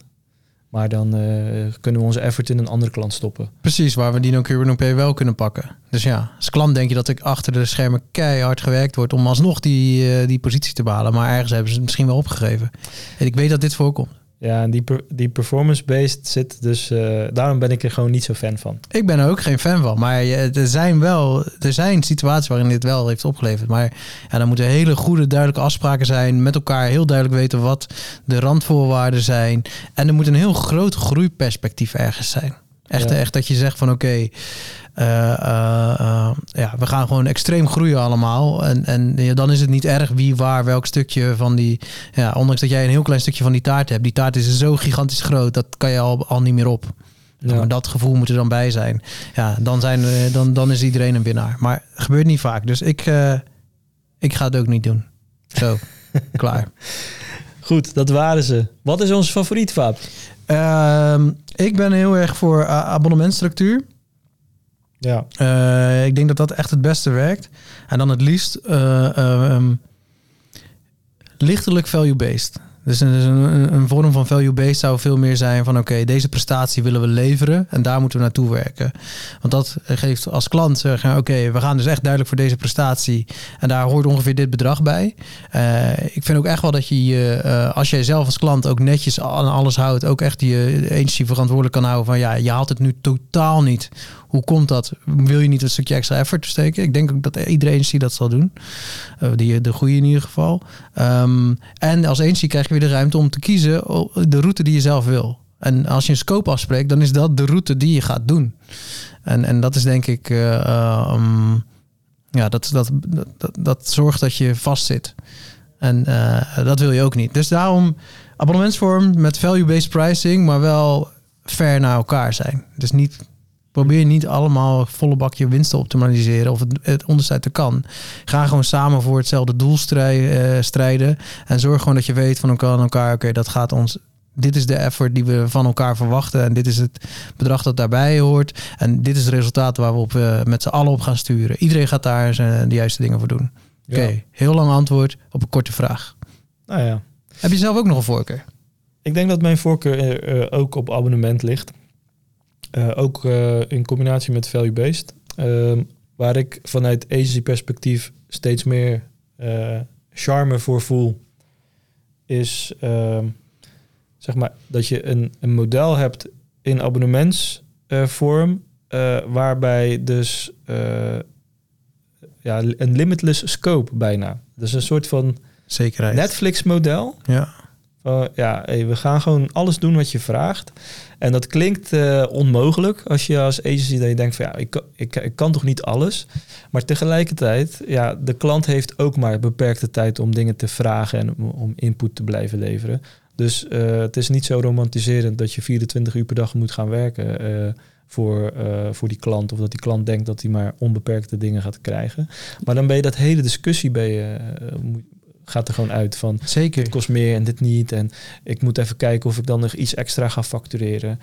Maar dan eh, kunnen we onze effort in een andere klant stoppen. Precies, waar we die no cure no pay wel kunnen pakken. Dus ja, als klant denk je dat ik achter de schermen keihard gewerkt wordt om alsnog die, eh, die positie te behalen. Maar ergens hebben ze het misschien wel opgegeven. En ik weet dat dit voorkomt. Ja, en die, die performance-based zit dus... eh, daarom ben ik er gewoon niet zo fan van. Ik ben er ook geen fan van. Maar je- er zijn wel er zijn situaties waarin dit wel heeft opgeleverd. Maar ja, dan moeten hele goede, duidelijke afspraken zijn. Met elkaar heel duidelijk weten wat de randvoorwaarden zijn. En er moet een heel groot groeiperspectief ergens zijn. Echt, Ja. echt dat je zegt van oké, eh, eh, eh, ja, we gaan gewoon extreem groeien allemaal. En, en ja, dan is het niet erg wie waar welk stukje van die... Ja, ondanks dat jij een heel klein stukje van die taart hebt. Die taart is zo gigantisch groot, dat kan je al, al niet meer op. Ja. Maar dat gevoel moet er dan bij zijn. Ja, dan, zijn, eh, dan, dan is iedereen een winnaar. Maar het gebeurt niet vaak. Dus ik, eh, Ik ga het ook niet doen. Zo, klaar. Goed, dat waren ze. Wat is ons favoriet, Vaap? Ehm, ik ben heel erg voor abonnementstructuur. Ja. Uh, ik denk dat dat echt het beste werkt. En dan het liefst uh, um, lichtelijk value-based. Dus een, een, een, vorm van value-based zou veel meer zijn van oké, deze prestatie willen we leveren en daar moeten we naartoe werken. Want dat geeft als klant zeggen, oké, we gaan dus echt duidelijk voor deze prestatie en daar hoort ongeveer dit bedrag bij. Uh, ik vind ook echt wel dat je, als jij zelf als klant ook netjes aan alles houdt, ook echt je agency verantwoordelijk kan houden van ja, je haalt het nu totaal niet hoe komt dat? Wil je niet een stukje extra effort steken? Ik denk ook dat iedereen agency dat zal doen. Uh, die, de goede in ieder geval. Um, en als agency krijg je weer de ruimte om te kiezen de route die je zelf wil. En als je een scope afspreekt, dan is dat de route die je gaat doen. En, en dat is denk ik... Uh, um, ja, dat, dat, dat, dat zorgt dat je vastzit. En uh, dat wil je ook niet. Dus daarom abonnementsvorm met value-based pricing, maar wel fair naar elkaar zijn. Dus niet Probeer niet allemaal volle bakje winst te optimaliseren of het, het onderste kan. Ga gewoon samen voor hetzelfde doel strij, uh, strijden. En zorg gewoon dat je weet van elkaar, elkaar oké, dat gaat ons dit is de effort die we van elkaar verwachten. En dit is het bedrag dat daarbij hoort. En dit is het resultaat waar we op, uh, met z'n allen op gaan sturen. Iedereen gaat daar zijn, de juiste dingen voor doen. Oké, okay, ja. heel lang antwoord op een korte vraag. Nou ja. Heb je zelf ook nog een voorkeur? Ik denk dat mijn voorkeur uh, ook op abonnement ligt. Uh, ook uh, in combinatie met value-based. Uh, waar ik vanuit agency perspectief steeds meer uh, charme voor voel, is ehm, zeg maar dat je een, een model hebt in abonnementsvorm, waarbij dus ja, een limitless scope bijna. Dus een soort van Zekerheid. Netflix-model. Ja. Ja, hey, we gaan gewoon alles doen wat je vraagt. En dat klinkt uh, onmogelijk als je als agency dat je denkt van ja, ik, ik, ik kan toch niet alles. Maar tegelijkertijd, ja, de klant heeft ook maar beperkte tijd om dingen te vragen en om, input te blijven leveren. Dus uh, het is niet zo romantiserend dat je 24 uur per dag moet gaan werken voor, voor die klant. Of dat die klant denkt dat hij maar onbeperkte dingen gaat krijgen. Maar dan ben je dat hele discussie bij gaat er gewoon uit van Zeker. het kost meer en dit niet. En ik moet even kijken of ik dan nog iets extra ga factureren.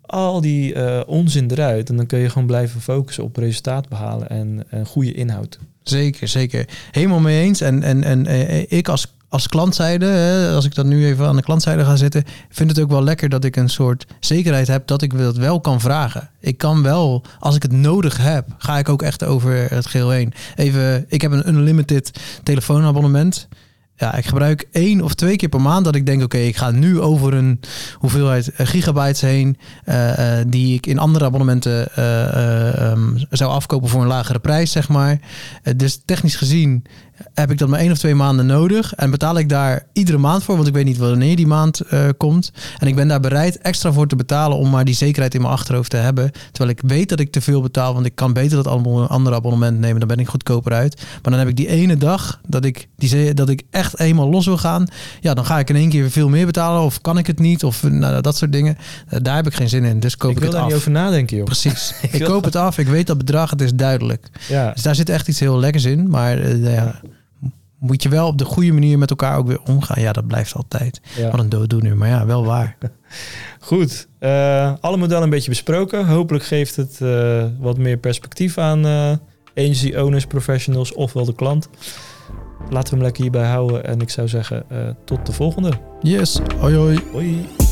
Al die uh, onzin eruit. En dan kun je gewoon blijven focussen op resultaat behalen en, en goede inhoud. Zeker, zeker. Helemaal mee eens. En, en, en uh, ik als als klantzijde, hè, als ik dat nu even aan de klantzijde ga zitten, vind het ook wel lekker dat ik een soort zekerheid heb dat ik dat wel kan vragen. Ik kan wel, als ik het nodig heb, ga ik ook echt over het geheel heen. Even, ik heb een unlimited telefoonabonnement. Ja, ik gebruik één of twee keer per maand dat ik denk, oké, ik ga nu over een hoeveelheid gigabytes heen, uh, uh, die ik in andere abonnementen um, zou afkopen voor een lagere prijs, zeg maar. dus technisch gezien heb ik dat maar één of twee maanden nodig. En betaal ik daar iedere maand voor, want ik weet niet wanneer die maand uh, komt. En ik ben daar bereid extra voor te betalen om maar die zekerheid in mijn achterhoofd te hebben. Terwijl ik weet dat ik te veel betaal, want ik kan beter dat andere abonnement nemen. Dan ben ik goedkoper uit. Maar dan heb ik die ene dag dat ik, die, dat ik echt eenmaal los wil gaan. Ja, dan ga ik in één keer veel meer betalen. Of kan ik het niet? Of nou, dat soort dingen. Uh, daar heb ik geen zin in. Dus koop ik, ik het af. Ik wil daar niet over nadenken, joh. Precies. ik, ik koop het af. Ik weet dat bedrag. Het is duidelijk. Ja. Dus daar zit echt iets heel lekkers in. Maar uh, ja moet je wel op de goede manier met elkaar ook weer omgaan. Ja, dat blijft altijd. Ja. Wat een dooddoener, maar ja, wel waar. Goed. Uh, alle modellen een beetje besproken. Hopelijk geeft het uh, wat meer perspectief aan uh, agency owners, professionals ofwel de klant. Laten we hem lekker hierbij houden. En ik zou zeggen, tot de volgende. Yes. Hoi hoi. Hoi.